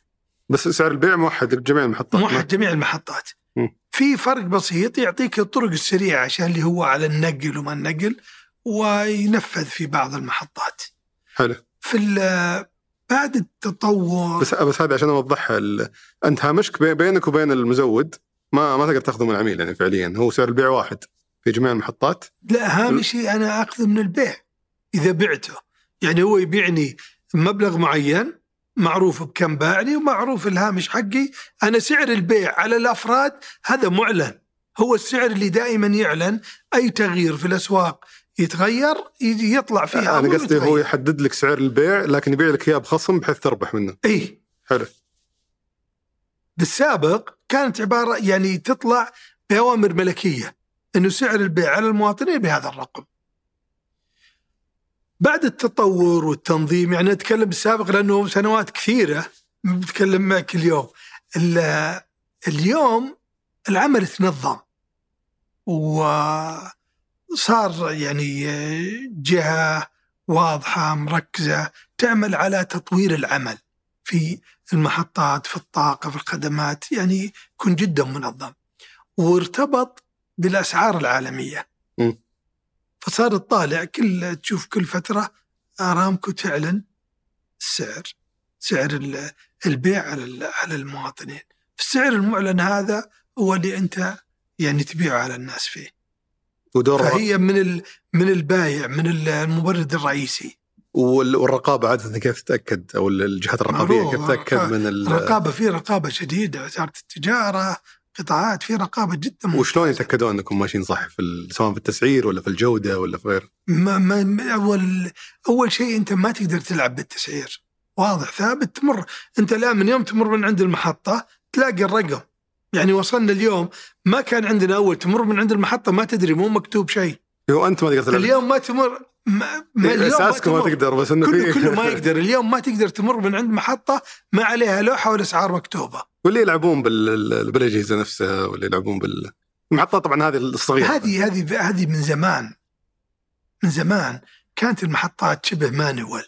بس سعر البيع موحد لجميع المحطات. موحد جميع المحطات. م. في فرق بسيط يعطيك الطرق السريعة عشان اللي هو على النقل وما النقل وينفذ في بعض المحطات. حلو. في بعد التطور. بس بس هذه عشان اوضحها أنت هامشك بينك وبين المزود. ما ما تقدر تاخذه من العميل يعني فعليا. هو سعر البيع واحد في جميع المحطات. لا هامشي أنا أخذه من البيع إذا بعته. يعني هو يبيعني مبلغ معين معروف بكم باعني ومعروف الهامش حقي. أنا سعر البيع على الأفراد هذا معلن. هو السعر اللي دائما يعلن أي تغيير في الأسواق يتغير يطلع فيها أنا قصدي هو يحدد لك سعر البيع لكن يبيع لك إياه بخصم بحيث تربح منه. إي. حلو. بالسابق كانت عبارة يعني تطلع بأوامر ملكية إنه سعر البيع على المواطنين بهذا الرقم. بعد التطور والتنظيم يعني اتكلم بالسابق لأنه سنوات كثيرة بتكلم معك اليوم. اليوم العمل تنظم و صار يعني جهة واضحة مركزة تعمل على تطوير العمل في المحطات في الطاقة في الخدمات يعني يكون جدا منظم. وارتبط بالأسعار العالمية. م. فصار تطالع كل تشوف كل فترة أرامكو تعلن السعر سعر البيع على على المواطنين. السعر المعلن هذا هو اللي أنت يعني تبيعه على الناس فيه. ودور فهي من من البايع من المورد الرئيسي. والرقابة عادة كيف تتأكد؟ أو الجهات الرقابية كيف تتأكد من الرقابه في رقابة شديدة. وزارة التجارة قطاعات في رقابة جدا وشلون يتأكدون أنكم ماشيين صح؟ في سواء في التسعير ولا في الجودة ولا في غيره؟ ما ما اول أول شيء أنت ما تقدر تلعب بالتسعير. واضح ثابت تمر. أنت الآن من يوم تمر من عند المحطة تلاقي الرقم. يعني وصلنا اليوم ما كان عندنا أول تمر من عند المحطة ما تدري مو مكتوب شيء. هو أنت ما تقدر اليوم ما تمر ما, ما اليوم اساسكم ما, ما تقدر بس إنه كله, كله ما [LAUGHS] يقدر. اليوم ما تقدر تمر من عند محطة ما عليها لوحة والاسعار مكتوبة. واللي يلعبون بال... بالاجهزه نفسها واللي يلعبون بال المحطات طبعا هذه الصغيرة. هذه هذه هذه من زمان. من زمان كانت المحطات شبه مانوال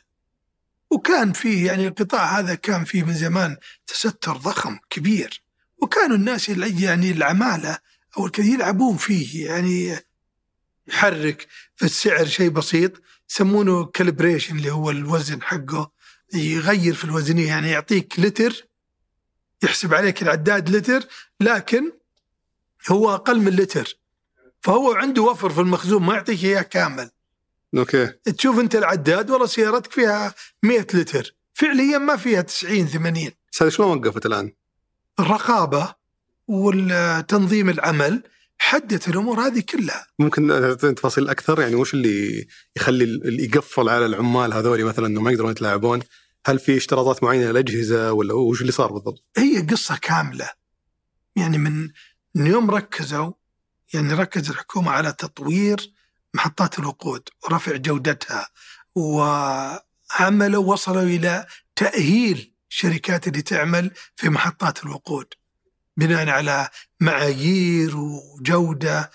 وكان فيه يعني القطاع هذا كان فيه من زمان تستر ضخم كبير. وكانوا الناس يعني العمالة أو الكثير يلعبون فيه يعني يحرك في السعر شيء بسيط يسمونه كالبريشن اللي هو الوزن حقه يغير في الوزنية يعني يعطيك لتر يحسب عليك العداد لتر لكن هو أقل من لتر. فهو عنده وفر في المخزون ما يعطيك إياه كامل. أوكي. تشوف أنت العداد والله سيارتك فيها 100 لتر. فعليا ما فيها 90 80 بس هذا شلون وقفت الآن؟ الرقابة والتنظيم العمل حدت الأمور هذه كلها. ممكن تعطينا تفاصيل أكثر يعني وش اللي يخلي اللي يقفل على العمال هذول مثلا انه ما يقدرون يتلاعبون؟ هل في اشتراطات معينة للأجهزة ولا وش اللي صار بالضبط؟ هي قصة كاملة. يعني من من يوم ركزوا يعني ركز الحكومة على تطوير محطات الوقود ورفع جودتها وعملوا وصلوا إلى تأهيل الشركات اللي تعمل في محطات الوقود بناء على معايير وجودة.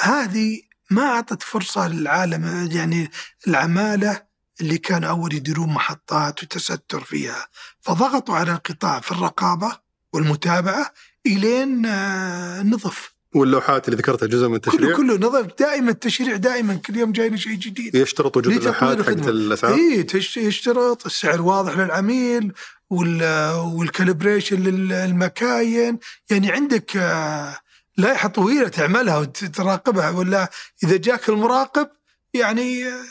هذه ما أعطت فرصة للعالم يعني العمالة اللي كانوا أول يديرون محطات وتستر فيها. فضغطوا على القطاع في الرقابة والمتابعة إلين آه، نظف. واللوحات اللي ذكرتها جزء من التشريع. كله كله نظف دائما التشريع دائما كل يوم جاينا شيء جديد. يشترط وجود اللوحات حقت الأسعار؟ اي يشترط السعر واضح للعميل وال calibration للمكاين. يعني عندك آه، لائحة طويلة تعملها وتراقبها ولا إذا جاك المراقب يعني آه،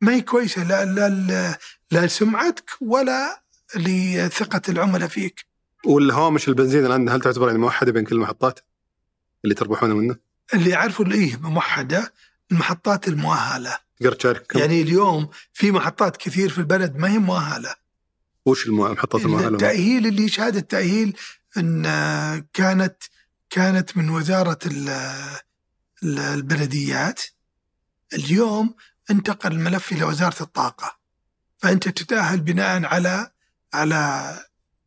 ما هي كويسة لا لا لا, لا لسمعتك ولا لثقة العملاء فيك. والهوامش البنزين الآن هل تعتبر يعني موحدة بين كل المحطات؟ اللي تربحون منه؟ اللي يعرفوا اللي إيه موحده المحطات المؤهلة. تقدر تشارك؟ يعني اليوم في محطات كثير في البلد ما هي مؤهلة. وش المحطات المؤهلة؟ التأهيل اللي شهاده التأهيل إن كانت كانت من وزارة البلديات اليوم انتقل الملف إلى وزارة الطاقة فأنت تتأهل بناء على على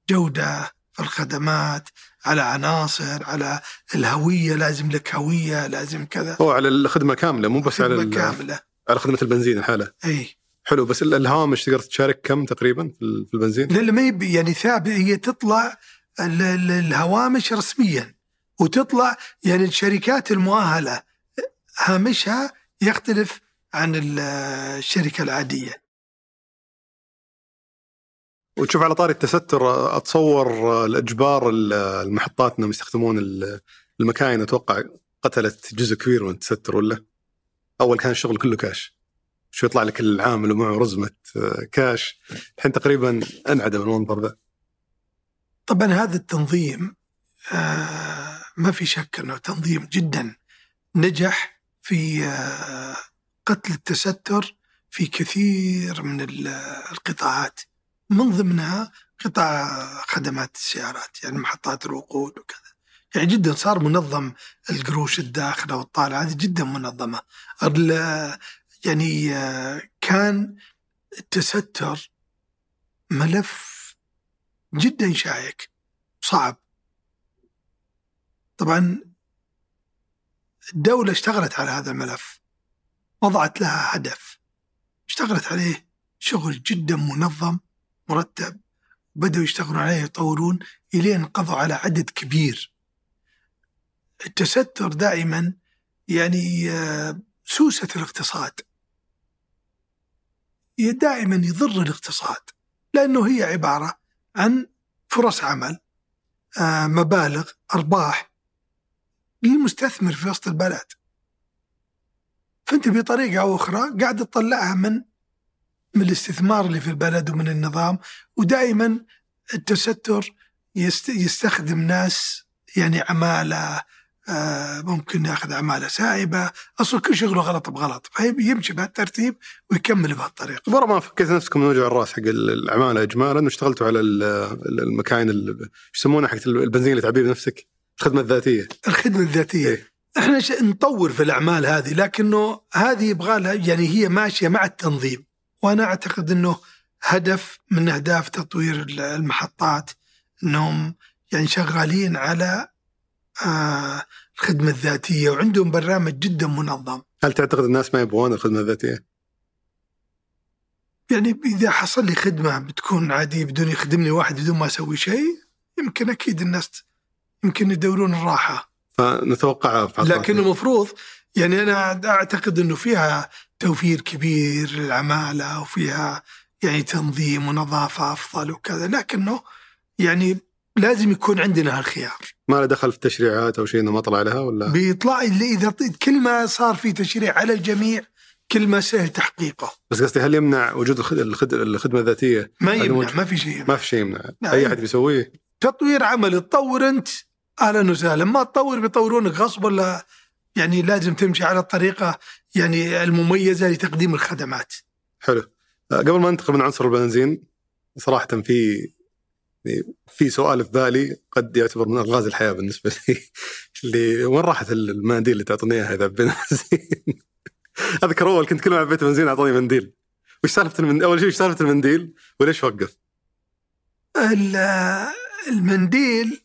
جودة في الخدمات على عناصر على الهوية لازم لك هوية لازم كذا. هو على الخدمة كاملة مو بس على كاملة. على خدمة البنزين الحالة. إي. حلو بس الهوامش تقدر تشارك كم تقريبا في البنزين؟ لا ما يعني ثابت هي تطلع الهوامش رسميا وتطلع يعني الشركات المؤهلة. هامشها يختلف عن الشركة العادية. وتشوف على طاري التستر أتصور الإجبار المحطات إنهم يستخدمون المكاين أتوقع قتلت جزء كبير من التستر ولا؟ أول كان الشغل كله كاش. شو يطلع لك العامل ومعه رزمة كاش الحين تقريبا أنعدم المنظر ذا. طبعا هذا التنظيم آه ما في شك إنه تنظيم جدا نجح في آه قتل التستر في كثير من القطاعات من ضمنها قطاع خدمات السيارات يعني محطات الوقود وكذا. يعني جدا صار منظم القروش الداخلة والطالعة هذه جدا منظمة. يعني كان التستر ملف جدا شائك صعب. طبعا الدولة اشتغلت على هذا الملف وضعت لها هدف. اشتغلت عليه شغل جدا منظم. مرتب بدأوا يشتغلون عليه يطورون إلين قضوا على عدد كبير. التستر دائما يعني آه، سوسة الاقتصاد. دائما يضر الاقتصاد لأنه هي عبارة عن فرص عمل آه، مبالغ أرباح للمستثمر في وسط البلد. فأنت بطريقة أو أخرى قاعد تطلعها من من الاستثمار اللي في البلد ومن النظام ودائما التستر يستخدم ناس يعني عمالة آه، ممكن ياخذ عمالة سائبه أصلا كل شغله غلط بغلط فيمشي بهالترتيب ويكمل بهالطريقة. ورا ما فكيت نفسكم من وجع الرأس حق العمالة اجمالا واشتغلتوا على المكاين اللي يسمونها حق البنزين اللي تعبيه بنفسك الخدمة الذاتية. الخدمة الذاتية. إيه؟ إحنا نطور في الأعمال هذه لكنه هذه يبغى لها يعني هي ماشية مع التنظيم وأنا أعتقد إنه هدف من أهداف تطوير المحطات إنهم يعني شغالين على آه الخدمة الذاتية وعندهم برنامج جدا منظم هل تعتقد الناس ما يبغون الخدمة الذاتية؟ يعني إذا حصل لي خدمة بتكون عادية بدون يخدمني واحد بدون ما أسوي شيء يمكن أكيد الناس يمكن يدورون الراحة فنتوقع لكن المفروض يعني أنا أعتقد أنه فيها توفير كبير للعمالة وفيها يعني تنظيم ونظافة أفضل وكذا لكنه يعني لازم يكون عندنا هالخيار. ما له دخل في التشريعات أو شيء إنه ما طلع لها ولا؟ بيطلع اللي إذا كل ما صار في تشريع على الجميع كل ما سهل تحقيقه. بس قصدي هل يمنع وجود الخدمة الذاتية؟ ما يمنع ما في شيء يمنع. ما في شيء يمنع. أي أحد بيسويه؟ تطوير عمل تطور أنت أهلا وسهلا ما تطور بيطورونك غصب ولا يعني لازم تمشي على الطريقة يعني المميزة لتقديم الخدمات. حلو. آه، قبل ما ننتقل من عنصر البنزين صراحة في يعني في سؤال في بالي قد يعتبر من ألغاز الحياة بالنسبة [LAUGHS] لي اللي وين راحت المناديل اللي تعطوني اياها إذا بنزين [LAUGHS] أذكر أول كنت كل ما عبيت بنزين اعطوني منديل. وش سالفة المنديل؟ أول شيء وش سالفة المنديل؟ وليش وقف؟ ال- المنديل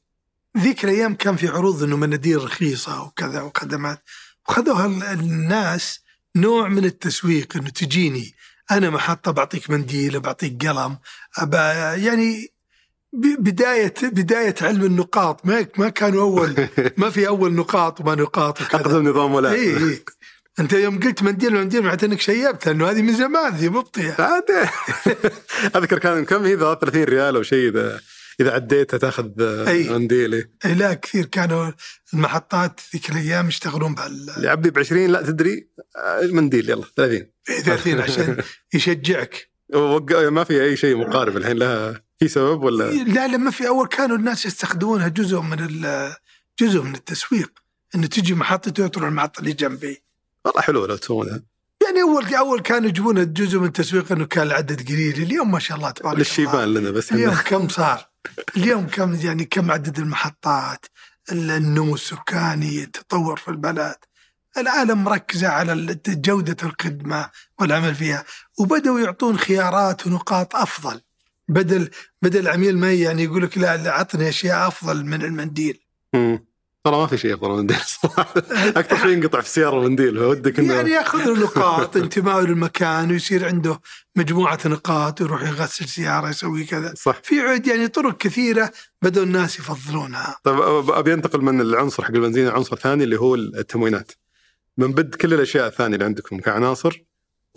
ذيك الأيام كان في عروض إنه مناديل رخيصة وكذا وخدمات. وخذوها ال- الناس نوع من التسويق إنه تجيني أنا محطه بعطيك منديل بعطيك قلم أبا يعني بداية بداية علم النقاط ما ما كانوا أول [LAUGHS] ما في أول نقاط وما نقاط وكذا. اقدم نظام ولا. اي اي أنت يوم قلت منديل منديل معناته إنك شيبت لأنه هذه من زمان ذي مبطية. [LAUGHS] أذكر كان كم هي ذا؟ 30 ريال أو شيء إذا عديتها تأخذ أي. منديل إيه. إيه لا كثير كانوا المحطات ذيك الأيام يشتغلون بهال اللي عبي ب 20 لا تدري آه، منديل يلا 30 30 عشان يشجعك. ما في أي شيء مقارب الحين لها في سبب ولا؟ لا لا ما في. أول كانوا الناس يستخدمونها جزء من جزء من التسويق انه تجي محطتي وتروح المحطة اللي جنبي. والله حلو لو تسوونها. يعني أول أول كانوا يجيبون جزء من التسويق إنه كان العدد قليل. اليوم ما شاء الله تبارك الله. للشيبان لنا بس اليوم كم صار؟ اليوم كم يعني كم عدد المحطات؟ النمو السكاني، التطور في البلد. العالم مركزة على جودة الخدمة والعمل فيها وبدأوا يعطون خيارات ونقاط أفضل بدل بدل العميل ما يعني يقول لك لا عطني أشياء أفضل من المنديل. ترى ما في شيء افضل من منديل صراحة. أكثر شيء ينقطع في السياره منديل فودك انه يعني ياخذ له نقاط [LAUGHS] انتمائه للمكان ويصير عنده مجموعة نقاط ويروح يغسل سيارة يسوي كذا. صح. في عد يعني طرق كثيرة بدأوا الناس يفضلونها. طيب أبي أنتقل من العنصر حق البنزين العنصر الثاني اللي هو التموينات. من بد كل الأشياء الثانية اللي عندكم كعناصر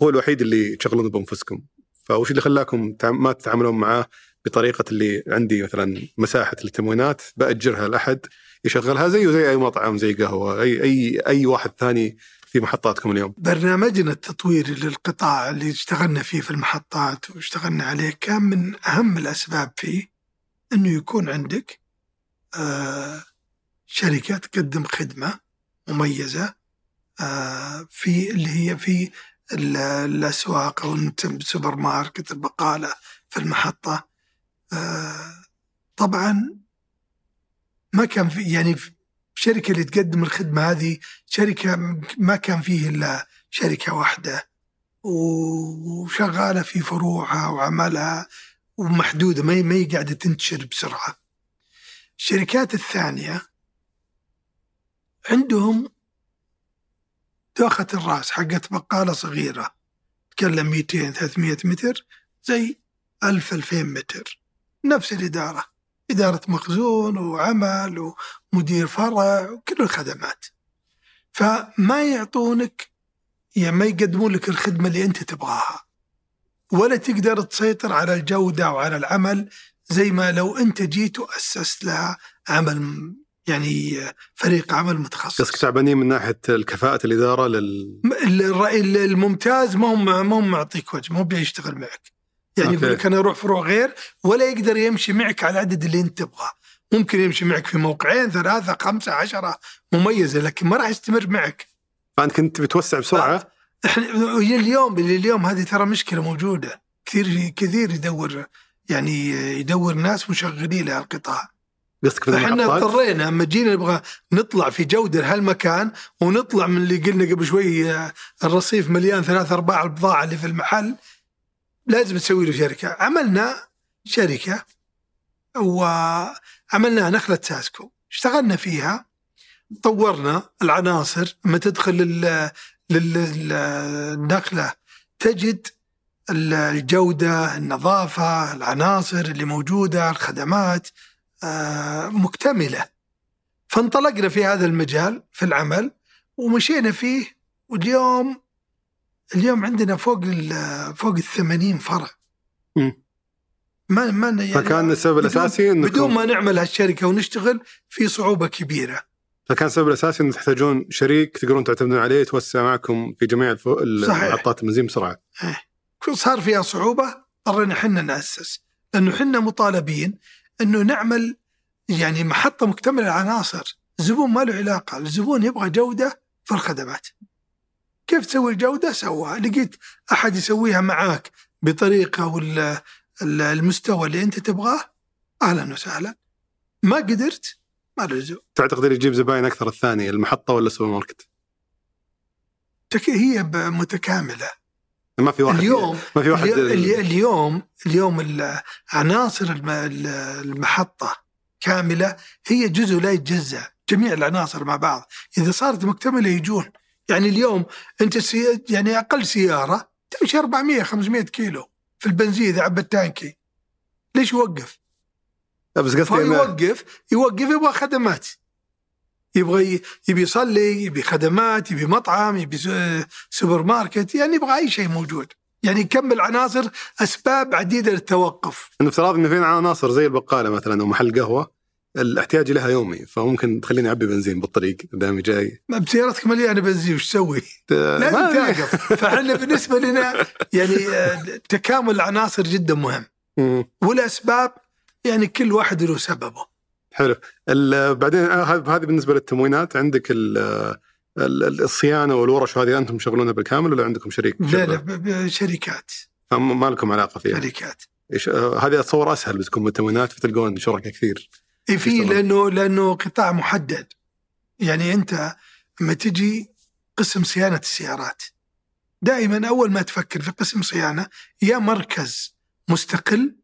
هو الوحيد اللي تشغلون بأنفسكم. فوش اللي خلاكم ما تتعاملون معاه بطريقة اللي عندي مثلا مساحة التموينات بأجرها لأحد. يشغلها زيه زي أي مطعم زي قهوة أي أي أي واحد ثاني في محطاتكم اليوم. برنامجنا التطويري للقطاع اللي اشتغلنا فيه في المحطات واشتغلنا عليه كان من أهم الأسباب فيه أنه يكون عندك آه، شركة تقدم خدمة مميزة آه، في اللي هي في ال- الأسواق أو السوبر ماركت البقالة في المحطة آه، طبعا ما كان في يعني الشركة اللي تقدم الخدمة هذه شركة ما كان فيه إلا شركة واحدة. وشغالة في فروعها وعملها ومحدودة ما ما قاعدة تنتشر بسرعة. الشركات الثانية عندهم دوخة الرأس حقت بقالة صغيرة تكلم 200 300 متر زي 1000 2000 متر نفس الإدارة. إدارة مخزون وعمل ومدير فرع وكل الخدمات. فما يعطونك يعني ما يقدمون لك الخدمة اللي أنت تبغاها. ولا تقدر تسيطر على الجودة وعلى العمل زي ما لو أنت جيت وأسست لها عمل يعني فريق عمل قصدك متخصص تعبانين من ناحية الكفاءة الإدارة لل الرأي الممتاز ما هم ما هم معطيك وجه ما هو بيشتغل معك. يعني. يقول لك أنا أروح فروع غير ولا يقدر يمشي معك على العدد اللي أنت تبغاه. ممكن يمشي معك في موقعين ثلاثة خمسة عشرة مميزة لكن ما راح يستمر معك. فأنت كنت بتوسع بسرعة؟ إحنا اليوم اليوم هذه ترى مشكلة موجودة. كثير كثير يدور يعني يدور ناس مشغلين لهالقطاع قصدك في فاحنا اضطرينا أما جينا نبغى نطلع في جودة لهالمكان ونطلع من اللي قلنا قبل شوي آه، الرصيف مليان ثلاث أرباع البضاعة اللي في المحل. لازم تسوي له شركة. عملنا شركة وعملناها نخلة ساسكو اشتغلنا فيها طورنا العناصر. لما تدخل لل- لل- النخله تجد ال- الجودة النظافة العناصر اللي موجودة الخدمات آه، مكتملة. فانطلقنا في هذا المجال في العمل ومشينا فيه واليوم اليوم عندنا فوق ال فوق ال 80 فرع. مم. ما ما يعني فكان السبب الأساسي إنكم بدون ما نعمل هالشركة ونشتغل في صعوبة كبيرة. فكان السبب الأساسي إنه تحتاجون شريك تقدرون تعتمدون عليه يتوسع معكم في جميع. المحطات البنزين بسرعة. صار فيها صعوبة اضطرينا إحنا نأسس. لأنه إحنا مطالبين إنه نعمل يعني محطة مكتملة العناصر الزبون ما له علاقة. الزبون يبغى جودة في الخدمات. كيف تسوي الجودة؟ سواها لقيت أحد يسويها معاك بطريقة ولا ال- المستوى اللي أنت تبغاه؟ أهلا وسهلا. ما قدرت؟ ما لزوم تعتقد اللي يجيب زباين أكثر الثاني المحطة ولا السوبر ماركت؟ تك- هي متكاملة. ما في واحد اليوم ما في واحد اليوم اليوم, اليوم ال- عناصر الم- ال- المحطة كاملة هي جزء لا يتجزأ. جميع العناصر مع بعض. إذا صارت مكتملة يجون. يعني اليوم انت سي يعني أقل سيارة تمشي 400 500 كيلو في البنزين إذا عبت تانكي ليش يوقف؟ لا، بس قصدي يوقف يوقف يبغى خدمات. يبغى يبي يصلي يبي خدمات يبي مطعم يبي سوبر ماركت يعني يبغى أي شيء موجود. يعني يكمل عناصر أسباب عديدة للتوقف. إنه افتراض إنه في عناصر زي البقالة مثلا أو محل قهوة. الاحتياج لها يومي فممكن تخليني أعبي بنزين بالطريق دامي جاي. بسيارتك مليانه بنزين وش تسوي؟ لازم ما- توقف فإحنا بالنسبة لنا يعني آه، تكامل العناصر جدا مهم. والأسباب يعني كل واحد له سببه. حلو. بعدين آه، هذه بالنسبة للتموينات عندك ال- ال- ال- الصيانة والورش هذه أنتم تشغلونها بالكامل ولا عندكم شريك؟ لا لا شركات. ما لكم علاقة فيها. شركات. آه، هذه اتصور أسهل بس تكون بالتموينات فتلقون شركاء كثير. إيه في. لأنه لأنه قطاع محدد. يعني أنت لما تجي قسم صيانة السيارات دائما أول ما تفكر في قسم صيانة يا مركز مستقل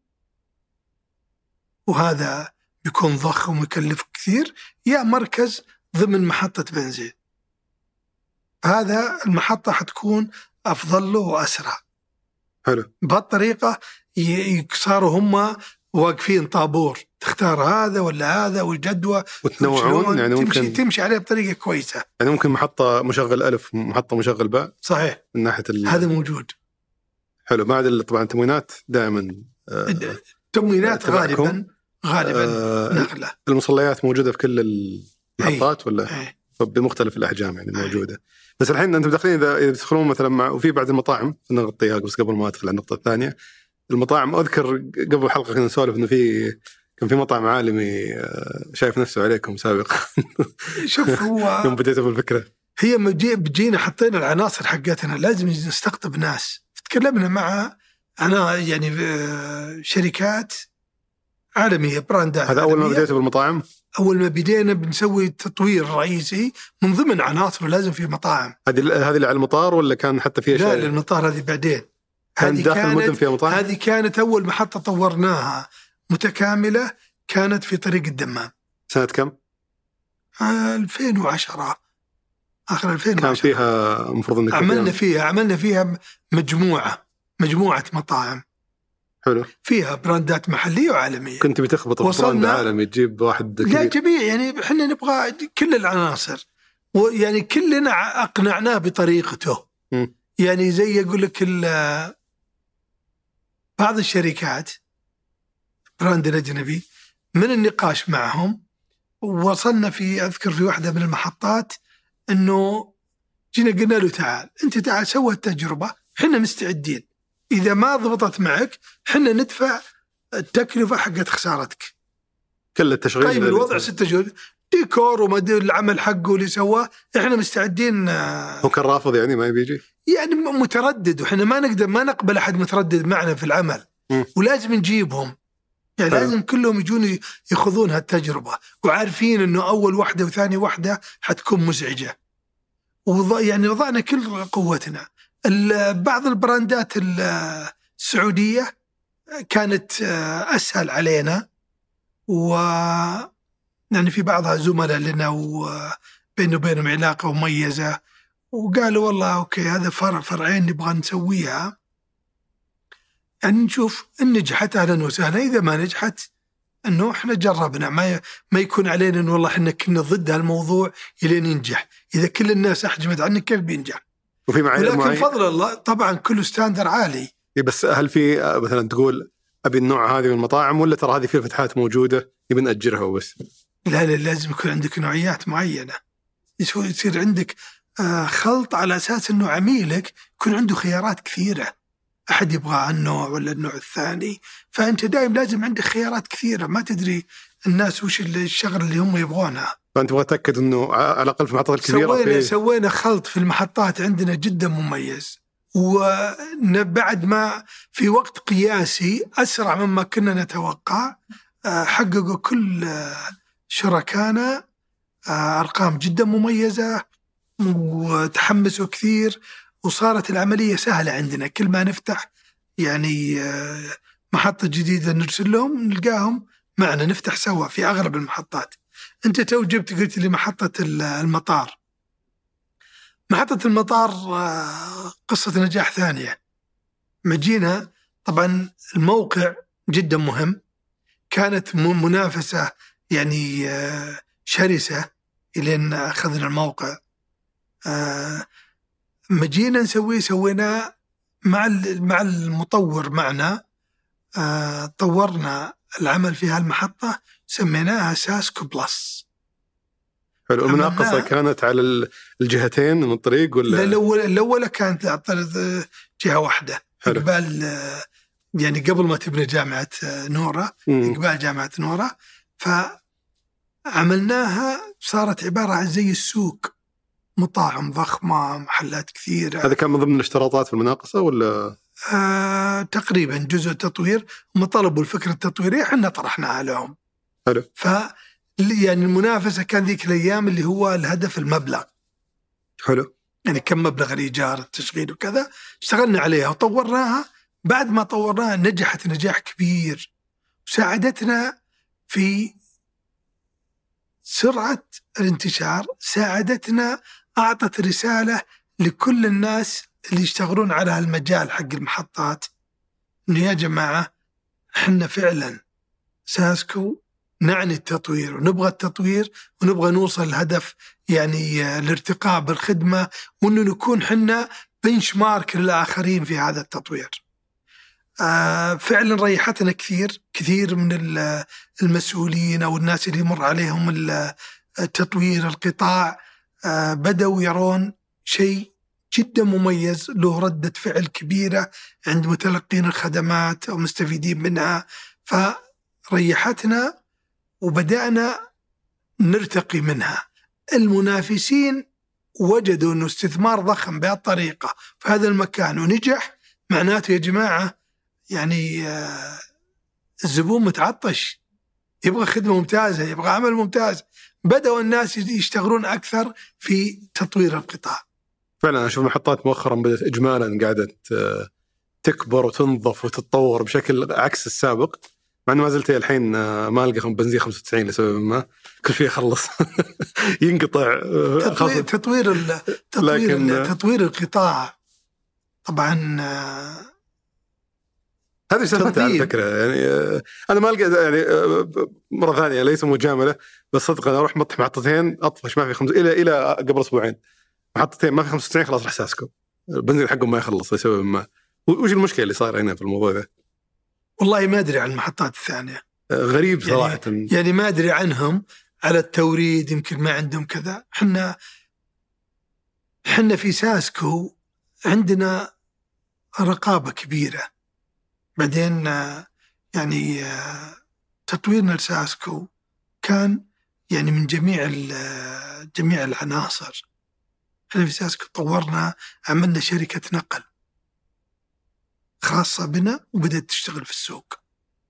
وهذا بيكون ضخم ويكلف كثير يا مركز ضمن محطة بنزين. هذا المحطة حتكون أفضل له وأسرع. حلو. بهالطريقة صاروا هم واقفين طابور. تختار هذا ولا هذا والجدوى وتنوعون يعني تمشي ممكن تمشي عليه بطريقة كويسة. يعني ممكن محطة مشغل ألف محطة مشغل باء. صحيح. من ناحية ال... هذا موجود. حلو. بعد طبعا التموينات دائما آه، تموينات؟ غالبا غالبا آه، نغله المصليات موجودة في كل المحطات ولا؟ إيه. بمختلف الأحجام يعني أي. موجودة. بس الحين أنتم داخلين اذا إذا تدخلون مثلا مع وفي بعد المطاعم نغطيها بس قبل ما أدخل على النقطة الثانية. المطاعم أذكر قبل حلقة كنا نسولف إنه في كان في مطعم عالمي آه، شايف نفسه عليكم سابقا. [LAUGHS] شوف [LAUGHS] يوم هو بديتوا بالفكرة هي بجينا حطينا العناصر حقتنا لازم نستقطب ناس. تكلمنا مع أنا يعني آه، شركات عالمية براندات هذا أول ما. بديتوا بالمطاعم؟ أول ما بدينا بنسوي تطوير رئيسي من ضمن عناصره لازم في مطاعم. هذه هذه اللي على المطار ولا كان حتى في لا اشياء للمطار هذه بعدين. كان هذه داخل المدن فيها مطاعم؟ هذه كانت أول محطه طورناها. متكاملة كانت في طريق الدمام. سنة كم؟ آه، 2010 آخر كان 2010 فيها المفروض إنك عملنا فيها عملنا فيها مجموعة مجموعة مطاعم. حلو. فيها براندات محلية وعالمية. كنت بتخبط brand عالمي تجيب واحد لا كبير. جميع يعني إحنا نبغى كل العناصر. ويعني كلنا أقنعناه بطريقته. مم. يعني زي يقول لك ال- بعض الشركات براند الأجنبي من النقاش معهم. وصلنا في أذكر في واحدة من المحطات إنه جينا قلنا له تعال أنت تعال سوى التجربة إحنا مستعدين. إذا ما ضبطت معك إحنا ندفع التكلفة حقت خسارتك. كل التشغيل طيب الوضع ستة شهور ديكور وما العمل حقه اللي سواه إحنا مستعدين آه، هو كان رافض يعني ما يبي يجي؟ يعني م- متردد وإحنا ما نقدر ما نقبل أحد متردد معنا في العمل. مم. ولازم نجيبهم. يعني حلو. لازم كلهم يجون يخوضون هالتجربة. وعارفين إنه أول واحدة وثاني واحدة حتكون مزعجة. وض... يعني وضعنا كل قوتنا. بعض البراندات ال- السعودية كانت آه، أسهل علينا. و يعني في بعضها زملاء لنا وبينه وبينهم علاقة مميزة. وقالوا والله أوكي هذا فرع فرعين نبغى نسويها. يعني نشوف إن نجحت أهلا وسهلا إذا ما نجحت إنه إحنا جربنا. ما ي... ما يكون علينا انه والله إحنا كنا ضد هالموضوع الين ينجح، إذا كل الناس احجمت عنك كيف بينجح؟ وفي معايير ولكن معين فضل الله طبعا كله ستاندر عالي. إيه بس هل في مثلا تقول أبي النوع هذه من المطاعم ولا ترى هذه في فتحات موجودة نبي نأجرها وبس؟ لا لا لازم يكون عندك نوعيات معينة. يصير عندك آه، خلط على أساس إنه عميلك يكون عنده خيارات كثيرة. أحد يبغى النوع ولا النوع الثاني؟ فأنت دائما لازم عندك خيارات كثيرة. ما تدري الناس وش الشغله اللي هم يبغونها فأنت تبغى تتاكد إنه على الأقل في المحطات الكبيرة سوينا في سوينا خلط في المحطات عندنا جدا مميز. وبعد ما في وقت قياسي أسرع مما كنا نتوقع آه، حققوا كل آه، شركائنا آه، أرقام جدا مميزة وتحمسوا كثير وصارت العملية سهلة عندنا كل ما نفتح يعني آه، محطة جديدة نرسل لهم نلقاهم معنا نفتح سوا في اغلب المحطات. أنت تو جبت قلت لي محطة المطار. محطة المطار آه، قصة نجاح ثانية. مجينا طبعا الموقع جدا مهم كانت منافسة يعني آه، شرسة إلين أخذنا الموقع مجينا نسويه سويناه مع مع المطور معنا. آه طورنا العمل في هالمحطة سميناها ساسكو plus. حلو المناقصة كانت على الجهتين من الطريق ولا؟ الأول الأولى كانت على جهة واحدة. حلو. قبال يعني قبل ما تبني جامعة نورة قبال جامعة نورة فعملناها صارت عبارة عن زي السوق. مطاعم ضخمة محلات كثيرة. هذا كان من ضمن الاشتراطات في المناقصة ولا؟ آه تقريبا جزء تطوير هم طلبوا الفكرة التطويرية إحنا طرحناها لهم. حلو. ف يعني المنافسة كان ذيك الأيام اللي هو الهدف المبلغ. حلو. يعني كم مبلغ الإيجار التشغيل وكذا. اشتغلنا عليها وطورناها. بعد ما طورناها نجحت نجاح كبير. وساعدتنا في سرعة الانتشار ساعدتنا أعطت رسالة لكل الناس اللي يشتغلون على هالمجال حق المحطات. إنه يا جماعة إحنا فعلا ساسكو نعني التطوير ونبغى التطوير ونبغى نوصل لهدف يعني الارتقاء بالخدمة وأنه نكون حنا بنش مارك للآخرين في هذا التطوير. آه فعلا ريحتنا كثير كثير من المسؤولين أو الناس اللي يمر عليهم التطوير القطاع. آه، بدأوا يرون شيء جدا مميز. له ردة فعل كبيرة عند متلقين الخدمات أو مستفيدين منها. فريحتنا وبدأنا نرتقي منها. المنافسين وجدوا أنه استثمار ضخم بهالطريقة في هذا المكان ونجح. معناته يا جماعة يعني آه، الزبون متعطش. يبغى خدمة ممتازة يبغى عمل ممتاز. بدأوا الناس يشتغلون أكثر في تطوير القطاع. فعلا أشوف المحطات مؤخرا بدأت إجمالا قاعدة آه، تكبر وتنظف وتتطور بشكل عكس السابق مع إنه ما زلت الحين آه، ما ألقى بنزين 95 لسبب ما كل شيء يخلص. [LAUGHS] ينقطع آه، تطوير تطوير تطوير لكن تطوير القطاع طبعا هذه سالفتها على فكره يعني آه، أنا ما ألقى يعني آه، مرة ثانية ليس مجاملة بس صدق أنا أروح مطح محطتين أطفش ما في خمس إلى إلى قبل أسبوعين. محطتين ما في 95 خلاص راح ساسكو البنزين حقهم ما يخلص لسبب ما. وش المشكلة اللي صار هنا في الموضوع ذا؟ والله ما أدري عن المحطات الثانية. آه، غريب يعني صراحة. يعني, يعني ما أدري عنهم على التوريد يمكن ما عندهم كذا. إحنا إحنا في ساسكو عندنا رقابة كبيرة. بعدين يعني تطويرنا لساسكو كان يعني من جميع جميع العناصر. إحنا في ساسكو طورنا عملنا شركة نقل خاصة بنا وبدأت تشتغل في السوق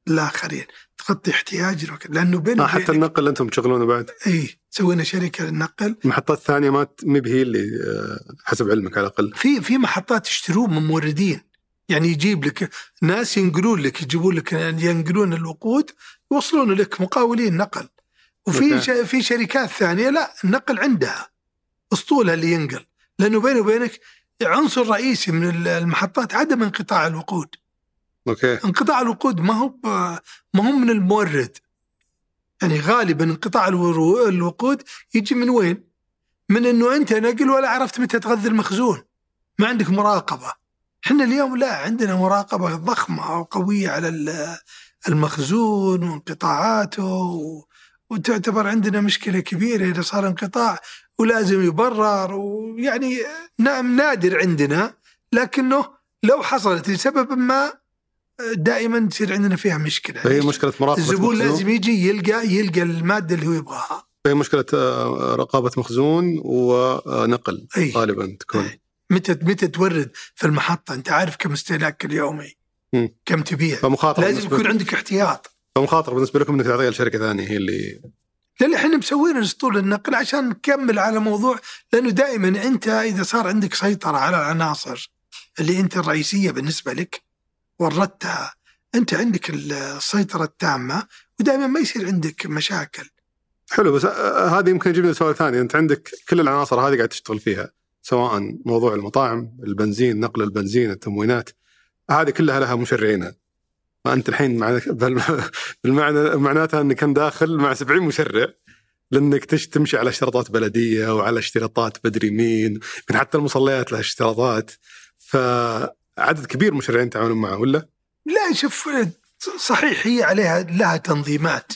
الآخرين. تغطي احتياجنا لأنه بين آه حتى النقل أنتم تشغلونه بعد؟ إي سوينا شركة للنقل المحطات الثانية ما مي هي اللي آه، حسب علمك على الأقل. في في محطات يشتروه من موردين. يعني يجيب لك ناس ينقلون لك يجيبون لك ينقلون الوقود يوصلون لك مقاولين نقل. وفي ش... في شركات ثانية لا النقل عندها أسطولها اللي ينقل. لأنه بيني وبينك عنصر رئيسي من المحطات عدم انقطاع الوقود. أوكي. انقطاع الوقود ما هو. ما هو من المورد. يعني غالبا انقطاع الوقود يجي من وين؟ من إنه أنت نقل ولا عرفت متى تغذي المخزون. ما عندك مراقبة. إحنا اليوم لا عندنا مراقبة ضخمة وقوية على المخزون وانقطاعاته وتعتبر عندنا مشكلة كبيرة إذا صار انقطاع ولازم يبرر ويعني نعم نادر عندنا لكنه لو حصلت لسبب ما دائما تصير عندنا فيها مشكلة هي مشكلة مراقبة الزبون مخزون. لازم يجي يلقى يلقى المادة اللي هو يبغاها هي مشكلة آه، رقابة مخزون ونقل غالبا تكون أي. متى متى تورد في المحطة؟ أنت عارف كم استهلاك اليومي م. كم تبيع. فمخاطرة لازم يكون عندك احتياط. فمخاطرة بالنسبة لكم إنك تعطيها لشركة ثانية هي اللي لأن إحنا مسوين اسطول النقل عشان نكمل على موضوع لأنه دائما أنت إذا صار عندك سيطرة على العناصر اللي أنت الرئيسية بالنسبة لك وردتها أنت عندك السيطرة التامة ودائما ما يصير عندك مشاكل. حلو بس هذه يمكن يجيبنا سؤال ثاني. أنت عندك كل العناصر هذه قاعد تشتغل فيها. سواء موضوع المطاعم، البنزين، نقل البنزين، التموينات هذه كلها لها مشرعينها. فانت الحين [LAUGHS] بالمعنى معناتها إنك داخل مع 70 مشرع لأنك تمشي على اشتراطات بلدية وعلى اشتراطات بدري مين حتى المصليات لها اشتراطات فعدد كبير مشرعين تعاونون معه ولا؟ لا شوف صحيح هي عليها لها تنظيمات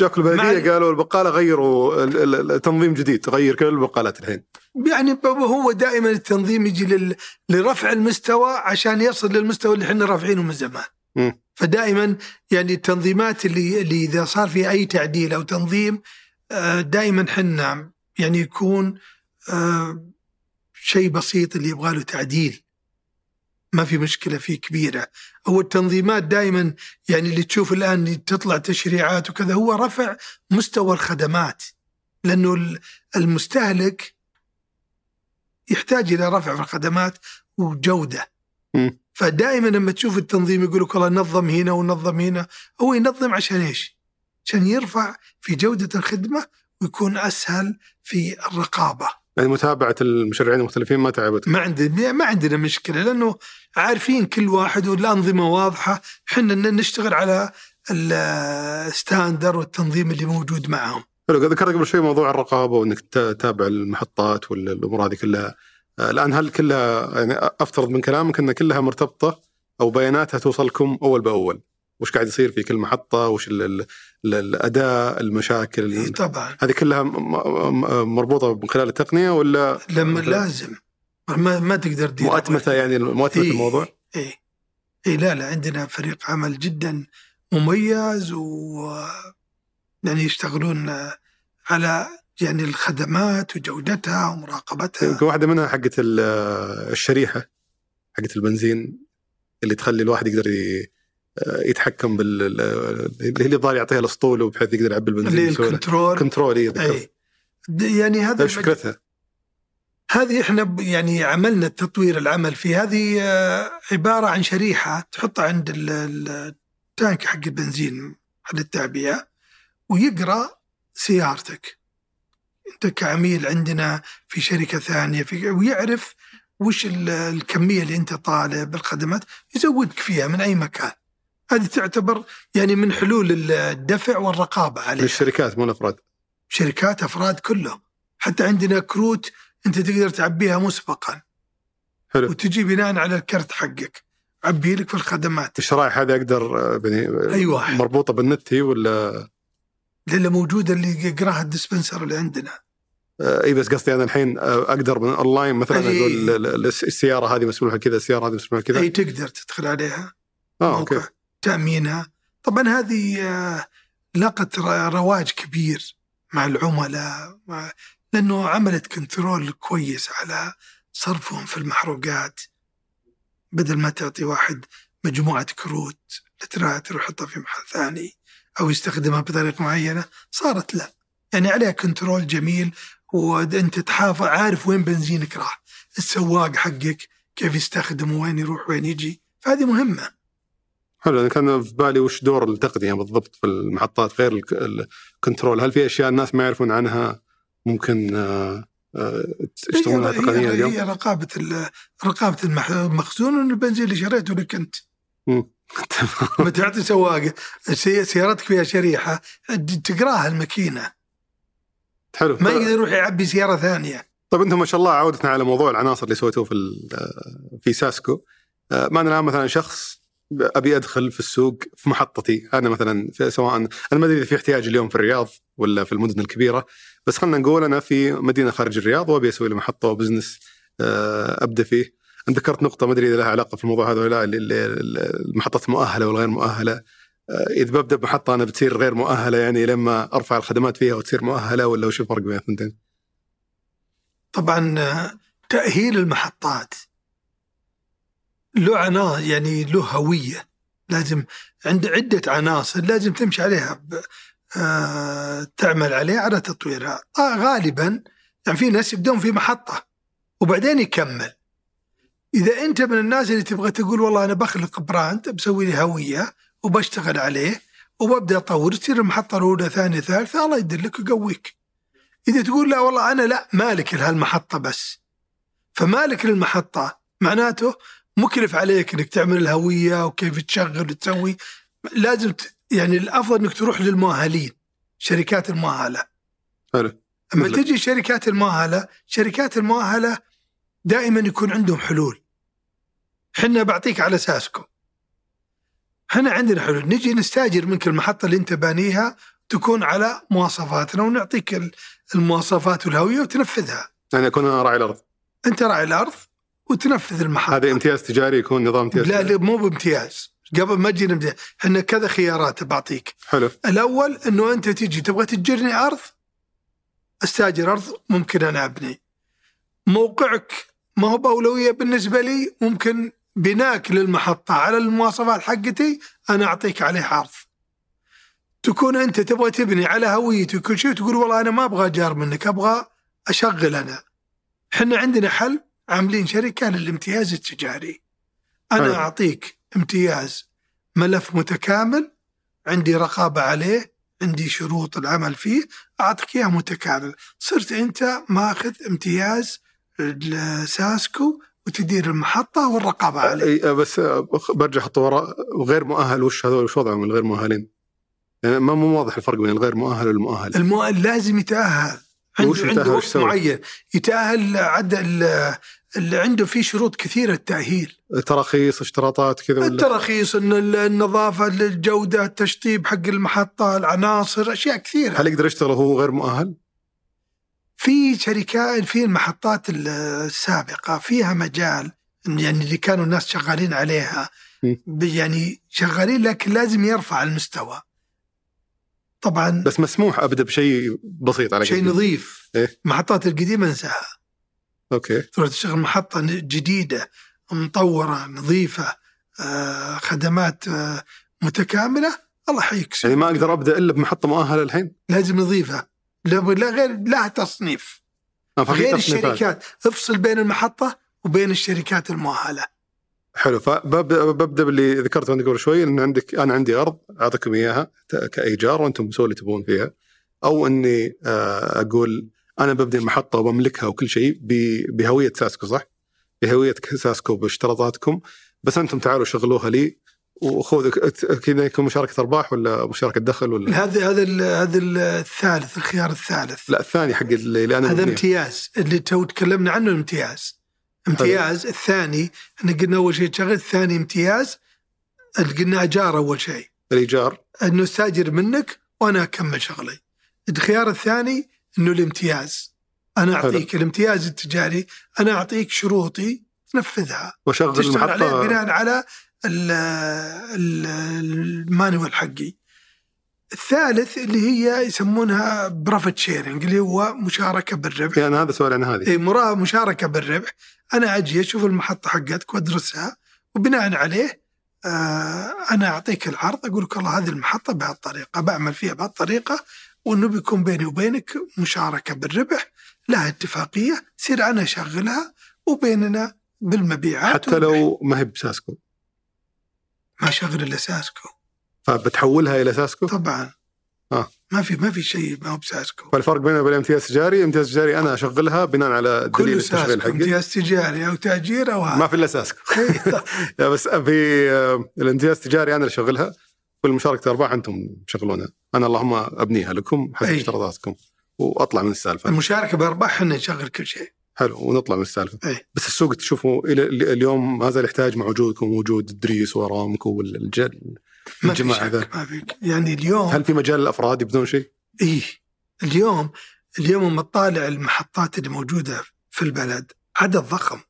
جاك البلديه قالوا البقالة غيروا التنظيم جديد تغير كل البقالات الحين. يعني هو دائما التنظيم يجي لرفع المستوى عشان يصل للمستوى اللي إحنا رافعينه من زمان. م. فدائما يعني التنظيمات اللي اللي إذا صار في أي تعديل أو تنظيم آه، دائما حنا يعني يكون آه، شيء بسيط اللي يبغى له تعديل. ما في مشكلة فيه كبيرة هو التنظيمات دائما يعني اللي تشوف الآن تطلع تشريعات وكذا هو رفع مستوى الخدمات لأنه المستهلك يحتاج إلى رفع في الخدمات وجودة م. فدائما لما تشوف التنظيم يقول لك والله نظم هنا ونظم هنا هو ينظم عشان إيش؟ عشان يرفع في جودة الخدمة ويكون أسهل في الرقابة. يعني متابعة المشرعين المختلفين ما تعبت؟ ما عندنا ما عندنا مشكلة لأنه عارفين كل واحد والانظمه واضحة، إحنا نشتغل على الستاندر والتنظيم اللي موجود معهم. حلو ذكرت قبل شوي موضوع الرقابة وإنك تتابع المحطات والامور هذه كلها. الآن هل كلها يعني أفترض من كلامك إن كلها مرتبطة أو بياناتها توصلكم أول بأول؟ وش قاعد يصير في كل محطة؟ وش ال الأداء المشاكل؟ طبعا. هذه كلها مربوطة من خلال التقنية ولا لما لازم. ما ما تقدر تدير مؤتمته يعني مؤتمته إيه الموضوع؟ اي اي لا لا عندنا فريق عمل جدا مميز و يعني يشتغلون على يعني الخدمات وجودتها ومراقبتها. يمكن واحدة منها حقت الشريحة حقت البنزين اللي تخلي الواحد يقدر يتحكم بال اللي هي الظاهر يعطيها الاسطول وبحيث يقدر يعبي البنزين اللي ال control. control اي يعني هذا إيش فكرتها؟ هذه إحنا يعني عملنا التطوير العمل في هذه آه، عبارة عن شريحة تحطها عند التانك حق البنزين حق التعبئة ويقرأ سيارتك. أنت كعميل عندنا في شركة ثانية في ويعرف وش الكمية اللي أنت طالب بالخدمات يزودك فيها من أي مكان. هذه تعتبر يعني من حلول الدفع والرقابة عليها. للشركات مو الأفراد. شركات أفراد كله حتى عندنا كروت أنت تقدر تعبيها مسبقا. حلو. وتجي بناء على الكرت حقك. عبي لك في الخدمات. الشرائح هذه أقدر يعني أيوه. مربوطة بالنت هي ولا؟ اللي موجودة اللي يقراها ال dispenser اللي عندنا. آه، إي بس قصدي أنا الحين آه، أقدر من أونلاين مثلا أقول السيارة هذه مسموحه كذا السيارة هذه مسموحه كذا. أي تقدر تدخل عليها. آه okay. تأمينها. طبعا هذه آه، لقت رواج كبير مع العملاء مع لأنه عملت control كويس على صرفهم في المحروقات. بدل ما تعطي واحد مجموعة كروت تروح يحطها في محل ثاني أو يستخدمها بطريقة معينة صارت لا. يعني عليها control جميل وانت تحافظ عارف وين بنزينك راح. السواق حقك كيف يستخدمه وين يروح وين يجي. فهذه مهمة. حلو. أنا كان في بالي وش دور التقنية بالضبط في المحطات غير الكنترول هل في أشياء الناس ما يعرفون عنها؟ ممكن آه، آه، يشتغلونها تقنيا اليوم؟ هي رقابة رقابة المخزون البنزين اللي شريته لك أنت. لما [LAUGHS] تعطي سواق سيارتك فيها شريحة تقراها الماكينة. حلو. ما يقدر يروح يعبي سيارة ثانية. طيب أنتم ما شاء الله عودتنا على موضوع العناصر اللي سويتوه في في ساسكو. معنا الآن مثلا شخص أبي أدخل في السوق في محطتي. أنا مثلا سواء أنا ما أدري إذا في احتياج اليوم في الرياض ولا في المدن الكبيرة. بس خلينا نقول أنا في مدينة خارج الرياض وأبي أسوي لي محطة و business آه، أبدأ فيه. انت ذكرت نقطة ما أدري إذا لها علاقة في الموضوع هذا ولا لا المحطات المؤهله والغير مؤهلة. آه، إذا ببدأ بمحطة أنا بتصير غير مؤهلة يعني لما أرفع الخدمات فيها وتصير مؤهلة ولا وش الفرق بين الثنتين؟ طبعا آه، تأهيل المحطات له عناصر يعني له هوية. لازم عند عدة عناصر لازم تمشي عليها. تعمل عليه على تطويرها آه غالبا يعني في ناس يبدون في محطة وبعدين يكمل إذا أنت من الناس اللي تبغى تقول والله أنا بخلق براند بسوي لي هوية وبشتغل عليه وببدأ أطور تصير المحطة الاولى ثانية ثالثة الله يدلك ويقويك. إذا تقول لا والله أنا لا مالك لهالمحطة بس. فمالك للمحطة معناته مكلف عليك إنك تعمل الهوية وكيف تشغل وتسوي لازم. يعني الأفضل إنك تروح للمؤهلين شركات المؤهلة. حلو. أما تجي شركات المؤهلة، شركات المؤهلة دائما يكون عندهم حلول. حنا بعطيك على أساسكم. إحنا عندنا حلول نجي نستاجر منك المحطة اللي أنت بانيها تكون على مواصفاتنا ونعطيك المواصفات والهويه وتنفذها. يعني أكون أنا راعي الأرض. أنت راعي الأرض وتنفذ المحطة. هذا امتياز تجاري يكون نظام امتياز لا لا مو بامتياز قبل ما تجينا امتياز إحنا كذا خيارات بعطيك. حلو. الأول إنه أنت تجي تبغى تجرني ارض أستأجر ارض ممكن أنا أبني. موقعك ما هو بأولوية بالنسبة لي ممكن بناك للمحطة على المواصفات حقتي أنا أعطيك عليه عرض تكون أنت تبغى تبني على هويتي وكل شيء تقول والله أنا ما أبغى جار منك أبغى أشغل أنا حنا عندنا حل عاملين شركة للامتياز التجاري أنا حلو. أعطيك امتياز ملف متكامل عندي رقابة عليه عندي شروط العمل فيه أعطيك إياه متكامل. صرت أنت ماخذ امتياز ساسكو وتدير المحطة والرقابة عليه. بس برجع خطوه وراء غير مؤهل وش هذول وش وضعهم الغير مؤهلين؟ يعني ما مو واضح الفرق بين الغير مؤهل والمؤهل. المؤهل لازم يتأهل. عنده عنده وقت؟ معين. يتأهل عد ال- اللي عنده فيه شروط كثيرة التأهيل. تراخيص اشتراطات كذا التراخيص إن ال- النظافة الجودة التشطيب حق المحطة العناصر أشياء كثيرة. هل يقدر يشتغل وهو غير مؤهل؟ في شركات في المحطات ال- السابقة فيها مجال يعني اللي كانوا الناس شغالين عليها. يعني شغالين لكن لازم يرفع المستوى. طبعا بس مسموح أبدا بشيء بسيط على شيء. نظيف. إيه. المحطات القديمة انساها. أوكي. تروح تشتغل محطة جديدة مطورة نظيفة آه، خدمات آه، متكاملة. الله يحييك يعني ما أقدر أبدأ إلا بمحطة مؤهلة الحين؟ لازم نظيفة. لا غير لها تصنيف. آه، غير تصنيفات. الشركات. افصل بين المحطة وبين الشركات المؤهلة. حلو. فببدأ ببدأ باللي ذكرته انت قبل شوي إن عندك أنا عندي أرض أعطيكم إياها كأيجار وأنتم سووا اللي تبون فيها. أو إني آه، أقول أنا ببدأ محطة وبملكها وكل شيء بهوية ساسكو صح؟ بهوية ساسكو باشتراطاتكم. بس أنتم تعالوا شغلوها لي وخذوا ك- كذا يكون مشاركة أرباح ولا مشاركة دخل ولا؟ هذا هذا هذا ال- الثالث الخيار الثالث. لا الثاني حق اللي أنا هذا. امتياز. اللي تو تكلمنا عنه الامتياز امتياز. الثاني إحنا قلنا أول شيء تشغل الثاني امتياز. قلنا أجار أول شيء. الإيجار. إنه استاجر منك وأنا أكمل شغلي. الخيار الثاني إنه الامتياز. أنا حلو. أعطيك الامتياز التجاري، أنا أعطيك شروطي تنفذها، عليه المحطة بناء على ال- ال- ال manual حقي. الثالث اللي هي يسمونها profit sharing اللي هو مشاركة بالربح. يعني هذا سؤال عن هذه اي مشاركة بالربح أنا أجي أشوف المحطة حقتك وأدرسها وبناء عليه آه أنا أعطيك العرض أقول لك والله هذه المحطة بهالطريقة بعمل فيها بهالطريقة وإنه بيكون بيني وبينك مشاركة بالربح لها اتفاقية يصير أنا اشغلها وبيننا بالمبيعات حتى. لو ما هي بساسكو. ما اشغل إلا ساسكو. فبتحولها إلى ساسكو؟ طبعا. آه. ما في ما في شيء ما هو بساسكو. فالفرق بينه وبين الامتياز التجاري الامتياز التجاري أنا أشغلها بناء على دليل التشغيل حقي. امتياز تجاري أو تأجير أو ما في إلا ساسكو. [LAUGHS] [LAUGHS] لا بس في آه، الامتياز التجاري أنا اللي اشغلها والمشاركه الارباح أنتم تشغلونها أنا اللهم أبنيها لكم حسب. اشتراطاتكم وأطلع من السالفة المشاركة بارباح إحنا نشغل كل شيء حلو ونطلع من السالفة أي. بس السوق تشوفوا إلى اليوم ما زال يحتاج مع وجودكم وجود ادريس وارامكو والجل الجماعة ذا. ما في يعني اليوم هل في مجال الأفراد يبدون شيء؟ إيه اليوم اليوم لما تطالع المحطات اللي موجودة في البلد عدد ضخم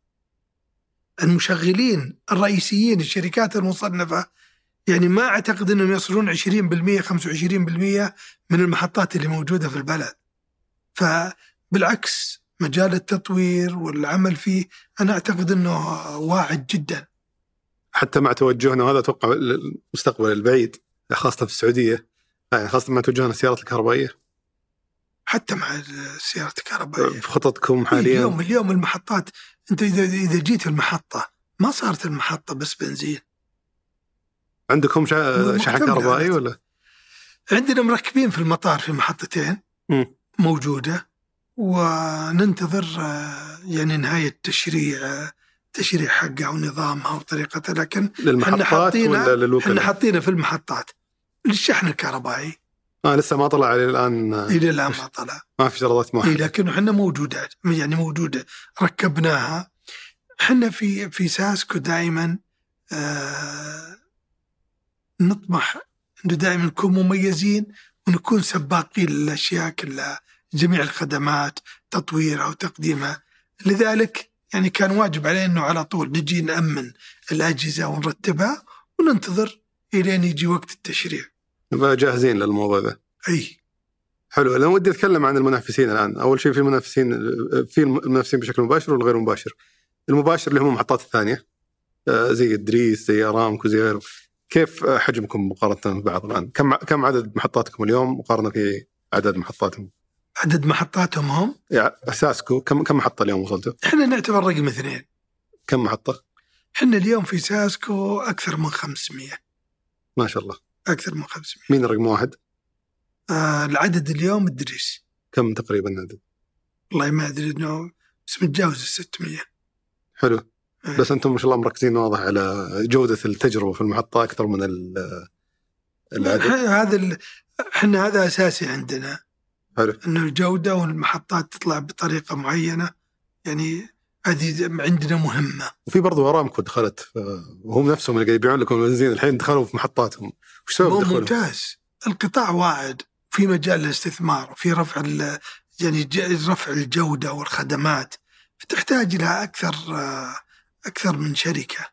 المشغلين الرئيسيين الشركات المصنفة يعني ما أعتقد إنهم يصلون 20% 25% من المحطات اللي موجودة في البلد. فبالعكس مجال التطوير والعمل فيه أنا أعتقد إنه واعد جدا. حتى مع توجهنا وهذا أتوقع المستقبل البعيد خاصة في السعودية. يعني خاصة ما توجهون السيارات الكهربائية. حتى مع السيارات الكهربائية. في خططكم حاليا؟ اليوم اليوم المحطات أنت إذا إذا جيت المحطة ما صارت المحطة بس بنزين. عندكم شا- شحن كهربائي ولا؟ عندنا مركبين في المطار في محطتين. موجودة وننتظر آه، يعني نهاية تشريع آه، تشريع حقها ونظامها وطريقتها لكن للمحطات ولا إحنا للوكلاء؟ حاطينه في المحطات للشحن الكهربائي آه لسه ما طلع إلى الآن آه، إلى الآن ما طلع ما في شرطات موحدة لكن إحنا موجودات يعني موجودة ركبناها إحنا في في ساسكو دائما آه نطمح إنه دائما نكون مميزين ونكون سباقين للأشياء كلها جميع الخدمات تطويرها وتقديمها لذلك يعني كان واجب علينا إنه على طول نجي نأمن الأجهزة ونرتبها وننتظر إلين يجي وقت التشريع. نبقى جاهزين للموضوع ذا أي. حلو. أنا ودي أتكلم عن المنافسين الآن. أول شيء في المنافسين في المنافسين بشكل مباشر والغير مباشر. المباشر اللي هم المحطات الثانية. آه، زي إدريس زي أرامكو زي غيره كيف حجمكم مقارنة ببعض الآن؟ كم كم عدد محطاتكم اليوم مقارنة في عدد محطاتهم؟ عدد محطاتهم هم؟ يعني ساسكو كم كم محطة اليوم وصلتوا؟ إحنا نعتبر رقم اثنين. كم محطة؟ إحنا اليوم في ساسكو أكثر من 500 ما شاء الله. أكثر من 500 مين رقم واحد؟ آه العدد اليوم إدريس. كم تقريبا عدد؟ والله ما أدري إنه بس متجاوز ال 600 حلو. بس أنتم ما شاء الله مركزين واضح على جودة التجربة في المحطة أكثر من ال- العدد. هذا إحنا هذا أساسي عندنا. حلو. انه الجودة والمحطات تطلع بطريقة معينة يعني هذه عندنا مهمة. وفي برضو ارامكو دخلت وهم نفسهم اللي قاعد يبيعون لكم البنزين الحين دخلوا في محطاتهم. وش سبب دخولهم؟ ممتاز. القطاع واعد. في مجال الاستثمار وفي رفع يعني رفع الجودة والخدمات. فتحتاج إلى أكثر آه، أكثر من شركة.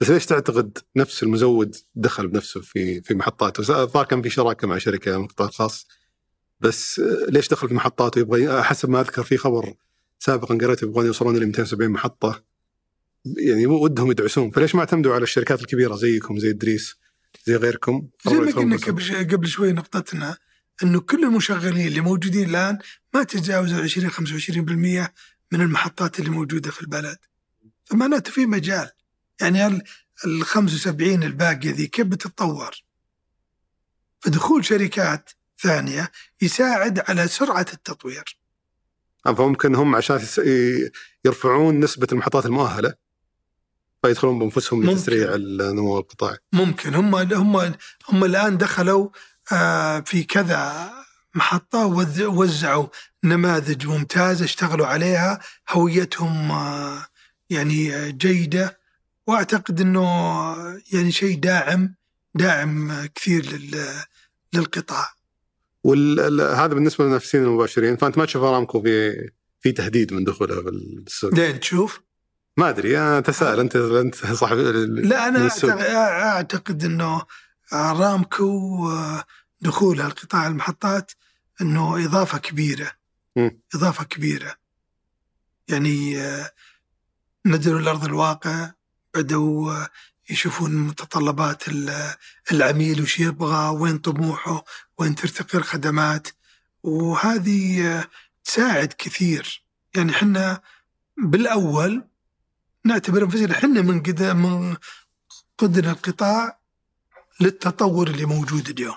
بس ليش تعتقد نفس المزود دخل بنفسه في في محطاته؟ الظاهر كان في شراكة مع شركة من القطاع الخاص بس ليش دخل في محطاته؟ يبغى حسب ما أذكر في خبر سابقا قريته يبغون يوصلون ل 270 محطة. يعني ودهم يدعسون. فليش ما اعتمدوا على الشركات الكبيرة زيكم زي إدريس زي غيركم؟ زي ما قلنا قبل شوي- قبل شوي نقطتنا إنه كل المشغلين اللي موجودين الآن ما تجاوزوا 20 25% من المحطات اللي موجودة في البلد. فمعناته في مجال يعني هل ال 75 الباقية ذي كيف بتتطور؟ فدخول شركات ثانية يساعد على سرعة التطوير فممكن هم عشان يرفعون نسبة المحطات المؤهلة فيدخلون بأنفسهم. لتسريع النمو القطاعي. ممكن هم هم هم الآن دخلوا آه، في كذا محطة وز- وزعوا نماذج ممتازة اشتغلوا عليها هويتهم آه، يعني جيدة وأعتقد إنه يعني شيء داعم داعم كثير لل- للقطاع. وهذا بالنسبة للمنافسين المباشرين. فأنت ما تشوف أرامكو في في تهديد من دخولها بالسوق لين تشوف؟ ما أدري. أنا اتساءل أنت أنت صاحب لا أنا أعتقد إنه أرامكو دخولها لقطاع المحطات إنه إضافة كبيرة. مم. إضافة كبيرة. يعني آه، نزلوا الأرض الواقع بدأوا آه، يشوفون متطلبات ال- العميل وش يبغى وين طموحه وين ترتقي الخدمات. وهذه تساعد كثير. يعني إحنا بالأول نعتبر أنفسنا إحنا من قد من قدنا القطاع للتطور اللي موجود اليوم.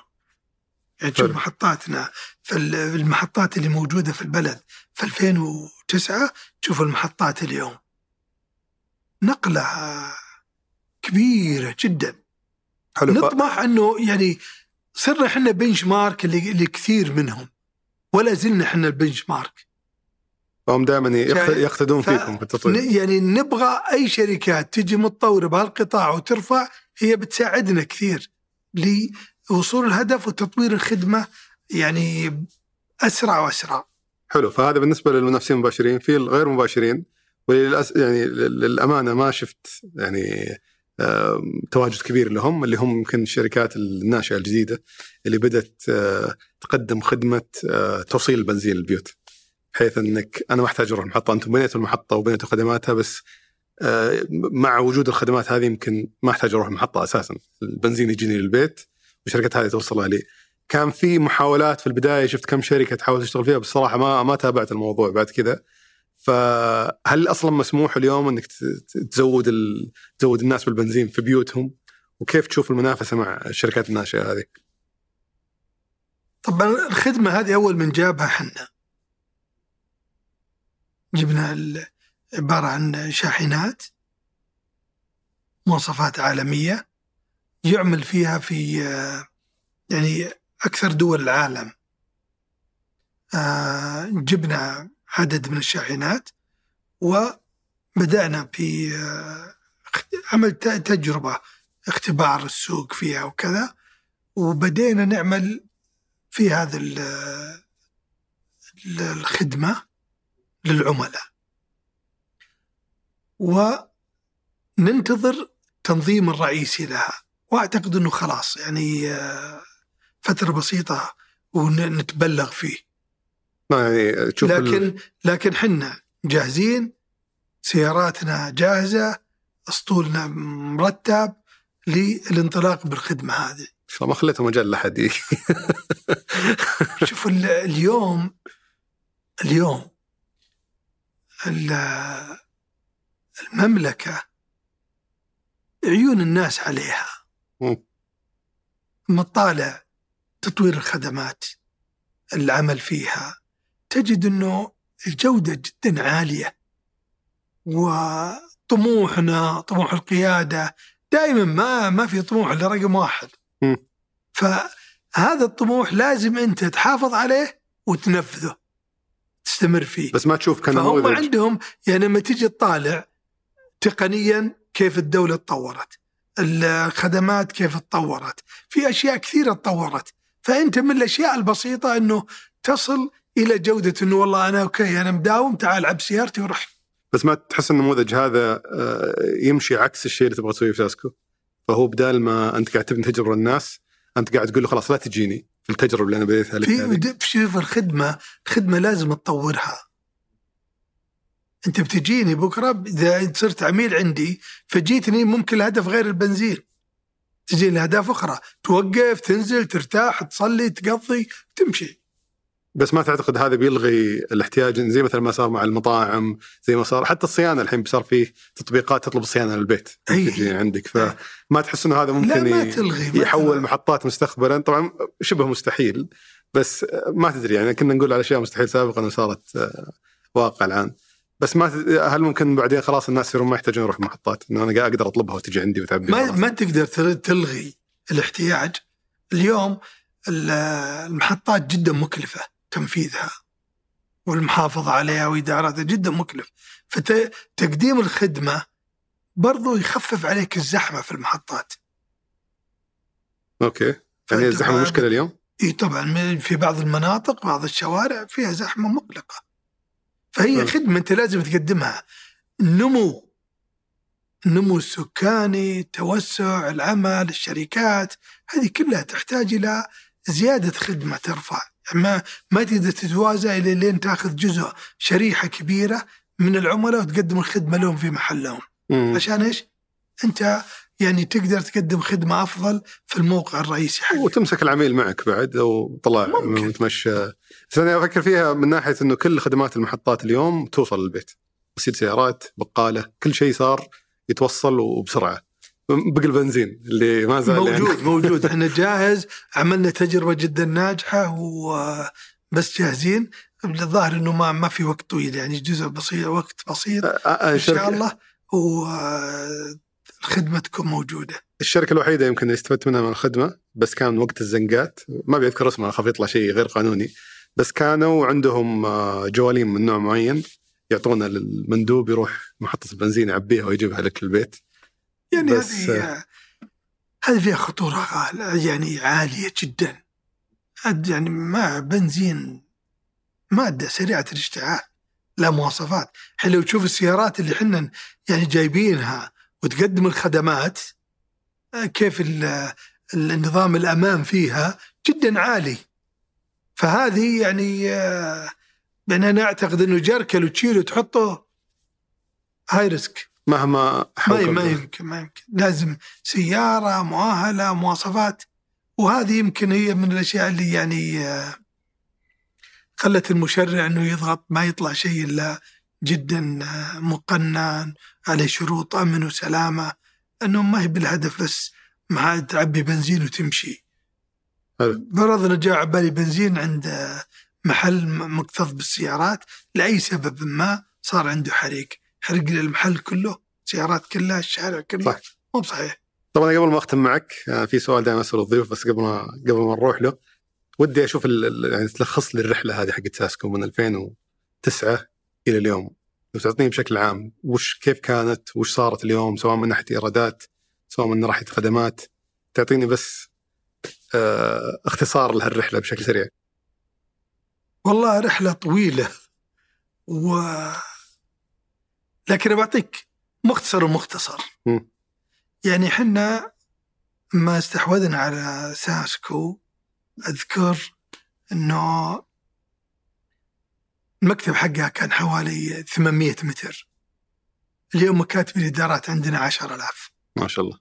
يعني تشوف. محطاتنا. فالمحطات اللي موجودة في البلد. في 2009 تشوف المحطات اليوم. نقلة كبيرة جدا حلو. نطمح إنه يعني صرنا إحنا بنش مارك اللي لكثير منهم ولا زلنا إحنا البنش مارك فهم دائما؟ يقتدون ف- فيكم في التطوير يعني نبغى أي شركات تجي متطورة بهالقطاع وترفع هي بتساعدنا كثير لوصول الهدف وتطوير الخدمة يعني اسرع وأسرع. حلو فهذا بالنسبة للمنافسين المباشرين في الغير مباشرين وللأس... يعني لل- للأمانة ما شفت يعني تواجد كبير لهم اللي هم يمكن الشركات الناشئة الجديدة اللي بدأت آه، تقدم خدمة آه، توصيل البنزين للبيوت بحيث إنك أنا ما أحتاج أروح المحطة أنتم بنيتوا المحطة وبنيتوا خدماتها بس آه، مع وجود الخدمات هذه يمكن ما أحتاج أروح المحطة أساسا. البنزين يجيني للبيت والشركات هذه توصلها لي. كان في محاولات في البداية شفت كم شركة تحاول تشتغل فيها بس صراحة ما ما تابعت الموضوع. بعد كذا فهل أصلا مسموح اليوم إنك تزود ال... تزود الناس بالبنزين في بيوتهم؟ وكيف تشوف المنافسة مع الشركات الناشئة هذه؟ طبعا الخدمة هذه أول من جابها حنا. جبنا عبارة عن شاحنات مواصفات عالمية يعمل فيها في يعني أكثر دول العالم. آه، جبنا عدد من الشاحنات وبدأنا في آه، عمل تجربة اختبار السوق فيها وكذا وبدينا نعمل في هذا الخدمة للعملاء. وننتظر التنظيم الرئيسي لها. وأعتقد إنه خلاص يعني آه، فترة بسيطة ونتبلغ فيه. يعني تشوف لكن ال... لكن حنا جاهزين سياراتنا جاهزة أسطولنا مرتب للانطلاق بالخدمة هذه. ما خليته مجال لحد [LAUGHS] شوف اليوم اليوم المملكة عيون الناس عليها. مطالع تطوير الخدمات العمل فيها. تجد إنه الجودة جدا عالية وطموحنا طموح القيادة دائما ما ما في طموح إلا رقم واحد. م. فهذا الطموح لازم أنت تحافظ عليه وتنفذه تستمر فيه. بس ما تشوف كنموذج فهم عندهم يعني لما تيجي تطالع تقنيا كيف الدولة تطورت الخدمات كيف تطورت في أشياء كثيرة تطورت. فأنت من الأشياء البسيطة إنه تصل إلى جودة إنه والله أنا okay أنا مداوم تعال عب سيارتي وروح. بس ما تحس النموذج هذا آه، يمشي عكس الشيء اللي تبغى تسويه في ساسكو؟ فهو بدال ما أنت قاعد تبني تجربة للناس أنت قاعد تقول له خلاص لا تجيني في التجربة اللي أنا بديتها لك في شوف الخدمة الخدمة لازم تطورها. أنت بتجيني بكرة إذا صرت عميل عندي فجيتني ممكن الهدف غير البنزين. تجي لأهداف أخرى. توقف تنزل ترتاح تصلي تقضي تمشي. بس ما تعتقد هذا بيلغي الاحتياج زي مثلا ما صار مع المطاعم زي ما صار حتى الصيانة الحين صار فيه تطبيقات تطلب الصيانة للبيت تجي عندك. فما تحس إنه هذا ممكن لا ما تلغي ما يحول تلغي. محطات مستقبلا طبعا شبه مستحيل بس ما تدري يعني كنا نقول على أشياء مستحيل سابقا وصارت آه، واقع الآن. بس ما هل ممكن بعدين خلاص الناس يصيرون ما يحتاجون يروح محطات؟ إنه أنا أقدر أطلبها وتجي عندي وتعبي ما ما تقدر تلغي الاحتياج. اليوم المحطات جدا مكلفة. تنفيذها والمحافظة عليها وادارتها جدا مكلف. فتقديم الخدمة برضو يخفف عليك الزحمة في المحطات. أوكي. يعني الزحمة مشكلة اليوم؟ إي طبعا. في بعض المناطق بعض الشوارع فيها زحمة مقلقة. فهي م. خدمة أنت لازم تقدمها. النمو النمو السكاني توسع العمل الشركات. هذه كلها تحتاج إلى زيادة خدمة ترفع. ما ما تقدر تتوازى إلى لين تأخذ جزء شريحة كبيرة من العملاء وتقدم الخدمة لهم في محلهم. م. عشان إيش؟ أنت يعني تقدر تقدم خدمة أفضل في الموقع الرئيسي حقك. وتمسك العميل معك بعد أو طلع متمشى. بس أنا أفكر فيها من ناحية إنه كل خدمات المحطات اليوم توصل للبيت. غسيل سيارات بقالة كل شيء صار يتوصل وبسرعة. بقى البنزين اللي ما زال موجود يعني. موجود إحنا جاهز عملنا تجربة جدا ناجحة وبس جاهزين. الظاهر إنه ما ما في وقت طويل يعني جزء بسيط وقت بسيط إن شاء الله. والخدمه تكون موجودة. الشركة الوحيدة يمكن اللي استفدت منها من الخدمة بس كان وقت الزنقات. ما بيذكر اسمها خاف يطلع شيء غير قانوني. بس كانوا عندهم آه، جوالين من نوع معين يعطونا للمندوب يروح محطة البنزين يعبيها ويجيبها لك البيت. يعني هذه هذه فيها خطورة يعني عالية جدا. يعني ما بنزين مادة سريعة الاشتعال لا مواصفات. الحين لو تشوف السيارات اللي إحنا يعني جايبينها وتقدم الخدمات آه، كيف النظام الأمان فيها جدا عالي. فهذه يعني آه، يعني أنا أعتقد إنه جركل وتشيله وتحطه هاي ريسك مهما ما ما يمكن ما يمكن. لازم سيارة مؤهلة مواصفات. وهذه يمكن هي من الأشياء اللي يعني آه، خلت المشرع إنه يضغط ما يطلع شيء إلا جدا آه، مقنن عليه شروط أمن وسلامة. إنه ما هي بالهدف بس مع تعبي بنزين وتمشي. فرضنا جاء على بالي بنزين عند آه، محل مكتظ بالسيارات. لأي سبب ما صار عنده حريق. حرق المحل كله سيارات كلها الشارع كله. صح. مو بصحيح. طبعا قبل ما أختم معك آه، في سؤال دائما أسأله الضيوف بس قبل ما قبل ما نروح له ودي أشوف يعني تلخص لي الرحلة هذه حقت ساسكو من 2009 إلى اليوم. لو تعطيني بشكل عام وش كيف كانت؟ وش صارت اليوم؟ سواء من ناحية إيرادات سواء من ناحية خدمات. تعطيني بس آه اختصار لهالرحلة بشكل سريع. والله رحلة طويلة و لكن بعطيك مختصر ومختصر. م. يعني حنا ما استحوذنا على ساسكو أذكر إنه المكتب حقها كان حوالي 800 متر. اليوم مكاتب الإدارات عندنا 10000 ما شاء الله.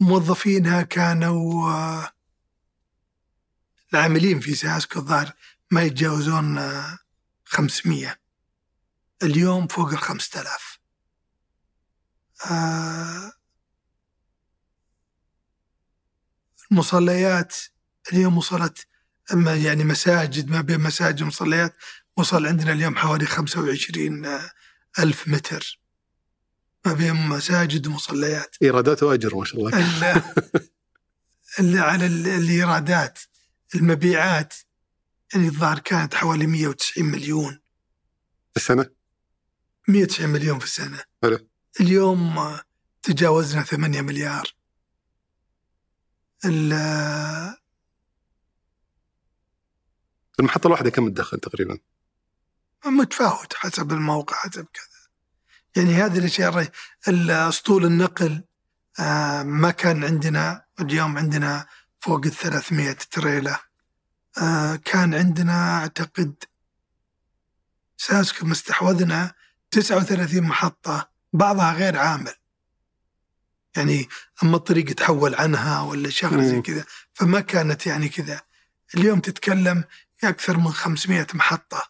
موظفينها كانوا العاملين في ساسكو الظاهر ما يتجاوزون 500 اليوم فوق ال 5000 آه المصليات اليوم وصلت أما يعني مساجد ما بين مساجد ومصليات وصل عندنا اليوم حوالي 25 ألف متر. ما بين مساجد ومصليات. إيرادات وأجر ما شاء الله. اللي [LAUGHS] على الإيرادات المبيعات يعني الظاهر كانت حوالي 190 مليون. في السنة؟ 190 مليون في السنة. حلو. اليوم تجاوزنا 8 مليار. المحطة الواحدة كم تدخل تقريبا؟ متفاوت حسب الموقع حسب كذا. يعني هذه الأشياء اسطول النقل آه، ما كان عندنا اليوم عندنا فوق ال 300 تريلا. آه، كان عندنا أعتقد ساسكو مستحوذنا 39 محطة بعضها غير عامل. يعني أما الطريق تحول عنها ولا شغله زي كذا فما كانت يعني كذا. اليوم تتكلم أكثر من 500 محطة.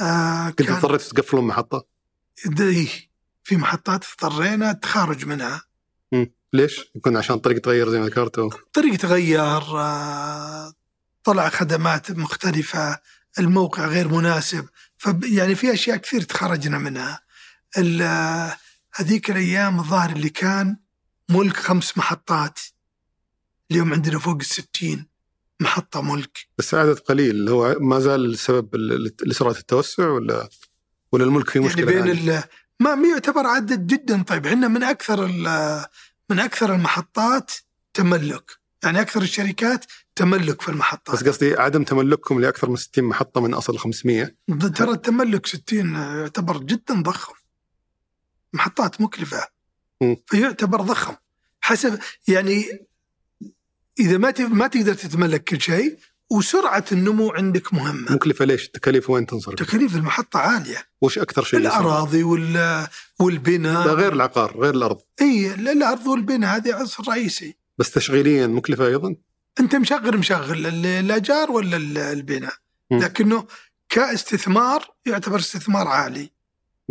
آه كنت اضطريت تقفلون محطة؟ إيه في محطات اضطرينا التخارج منها. مم. ليش؟ يكون عشان الطريق تغير زي ما ذكرت الطريق تغير آه طلع خدمات مختلفة الموقع غير مناسب. فيعني في أشياء كثير تخرجنا منها. هذيك الأيام الظاهر اللي كان ملك خمس محطات. اليوم عندنا فوق الستين محطة ملك. بس عدد قليل. هو ما زال السبب لسرعه التوسع ولا ولا الملك فيه مشكلة يعني بين ما يعتبر عدد جدا. طيب إحنا من أكثر من أكثر المحطات تملك. يعني أكثر الشركات تملك في المحطات بس قصدي عدم تملككم لأكثر من 60 محطة من أصل 500 ترى التملك 60 يعتبر جدا ضخم محطات مكلفة م. فيعتبر ضخم حسب يعني إذا ما ما تقدر تتملك كل شيء وسرعة النمو عندك مهمة. مكلفة ليش؟ التكاليف وين تنصرف؟ تكاليف المحطة عالية. وش أكثر شيء؟ الأراضي وال والبناء لا غير العقار غير الأرض. اي الأرض والبناء هذه عنصر رئيسي. بس تشغيليا مكلفة أيضا؟ أنت مشغل مشغل الأجار ولا البناء؟ لكنه كاستثمار يعتبر استثمار عالي.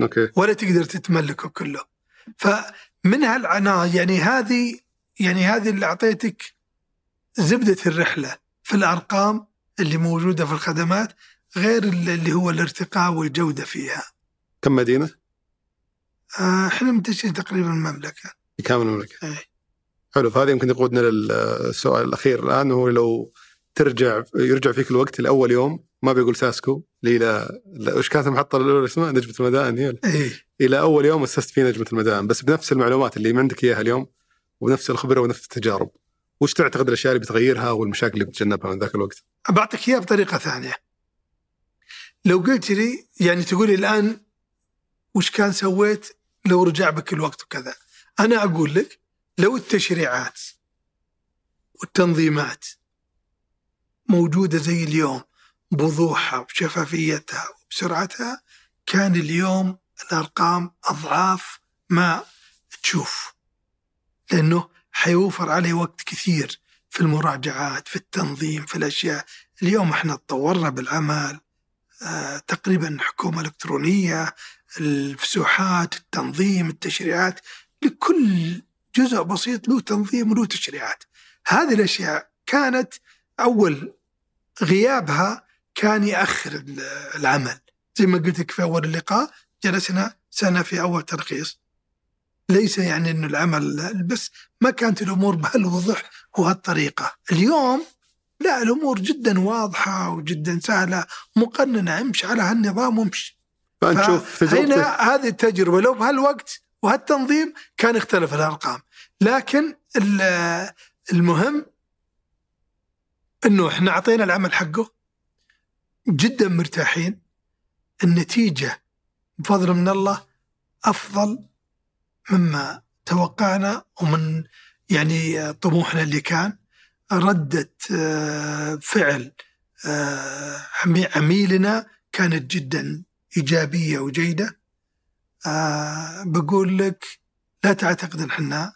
أوكي ولا تقدر تتملكه كله فمن هالعناء يعني هذه يعني هذه اللي أعطيتك زبدة الرحلة في الأرقام اللي موجودة في الخدمات غير اللي هو الارتقاء والجودة فيها. كم مدينة؟ آه، إحنا منتشرين تقريبا المملكة. كامل المملكة. إيه. حلو فهذا يمكن يقودنا للسؤال الأخير الآن هو لو ترجع يرجع فيك الوقت لأول يوم ما بيقول ساسكو إلى وش كانت المحطة الأولى اسمها نجمة المدائن هي إيه؟ إلى أول يوم أسست فيه نجمة المدائن بس بنفس المعلومات اللي عندك إياها اليوم وبنفس الخبرة ونفس التجارب وش تعتقد الأشياء اللي بتغيرها والمشاكل اللي بتتجنبها من ذاك الوقت؟ بعطيك إياها بطريقة ثانية. لو قلت لي يعني تقول لي الآن وش كان سويت لو رجع بك الوقت وكذا؟ أنا أقول لك لو التشريعات والتنظيمات موجودة زي اليوم بوضوحها وبشفافيتها وبسرعتها كان اليوم الأرقام أضعاف ما تشوف لأنه حيوفر عليه وقت كثير في المراجعات في التنظيم في الأشياء. اليوم إحنا تطورنا بالعمل آه تقريبا حكومة إلكترونية الفسوحات التنظيم التشريعات لكل جزء بسيط له تنظيم وله تشريعات. هذه الأشياء كانت أول غيابها كان يأخر العمل. زي ما قلت لك في أول اللقاء جلسنا سنة في أول ترخيص. ليس يعني أنه العمل بس ما كانت الأمور [LAUGHS] بهالوضح وهالطريقة. اليوم لا الأمور جدا واضحة وجدا سهلة مقننة امشي على هالنظام وامشي. فنشوف هنا هذه التجربة. لو بهالوقت وهالتنظيم كان اختلف الأرقام. لكن المهم إنه إحنا أعطينا العمل حقه. جدا مرتاحين. النتيجة بفضل من الله أفضل مما توقعنا ومن يعني طموحنا اللي كان. ردة آه، فعل آه، عميلنا كانت جدا إيجابية وجيدة. آه، بقول لك لا تعتقد إن إحنا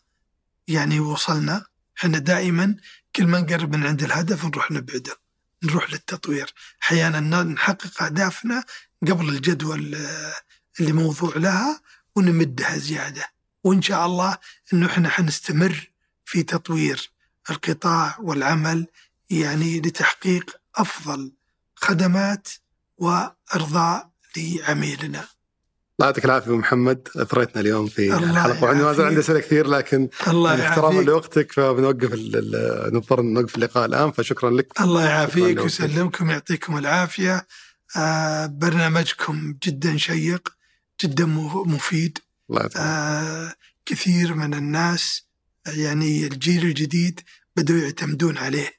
يعني وصلنا. إحنا دائما كل ما نقرب من عند الهدف نروح نبعده نروح للتطوير. أحيانا نحقق أهدافنا قبل الجدول اللي موضوع لها ونمدها زيادة. وإن شاء الله إنه إحنا حنستمر في تطوير القطاع والعمل يعني لتحقيق أفضل خدمات وأرضاء لعميلنا. الله يعطيك العافية أبو محمد. أثريتنا اليوم في الحلقة. وعندي ما زال عندي أسئلة كثير لكن الله يعني احتراما لوقتك فبنوقف نضطر نوقف اللقاء الآن فشكرا لك. الله يعافيك ويسلمكم يعطيكم العافية. آه برنامجكم جدا شيق جدا مفيد. الله يعطيك آه كثير من الناس يعني الجيل الجديد بدأوا يعتمدون عليه.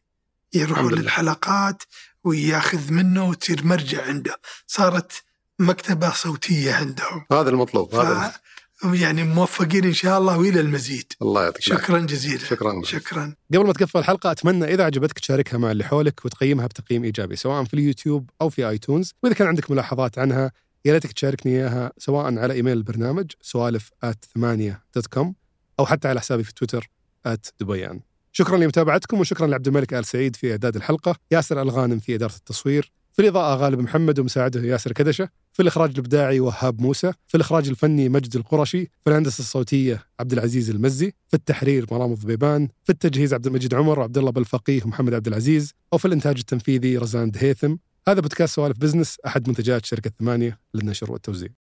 يروحون للحلقات وياخذ منه وتصير مرجع عنده. صارت مكتبة صوتية عندهم. هذا المطلوب هذا يعني موفقين إن شاء الله وإلى المزيد. الله يعطيك شكرا جزيلا. شكرا. شكرا. قبل ما تقفل الحلقة أتمنى إذا عجبتك تشاركها مع اللي حولك وتقيمها بتقييم إيجابي سواء في اليوتيوب أو في iTunes. وإذا كان عندك ملاحظات عنها يا ريتك تشاركني إياها سواء على إيميل البرنامج سوالف ثمانية dot com أو حتى على حسابي في تويتر دبيان. شكرا لمتابعتكم وشكرا لعبد الملك آل سعيد في إعداد الحلقة. ياسر الغانم في إدارة التصوير. في الإضاءة غالب محمد ومساعده ياسر كدشة في الإخراج الإبداعي وهاب موسى في الإخراج الفني مجد القرشي في الهندسة الصوتية عبد العزيز المزي في التحرير مرام الضبيبان في التجهيز عبد المجيد عمر وعبد الله بالفقيه ومحمد عبد العزيز وفي الإنتاج التنفيذي رزان دهيثم هذا بودكاست سوالف بزنس أحد منتجات شركة ثمانية للنشر والتوزيع.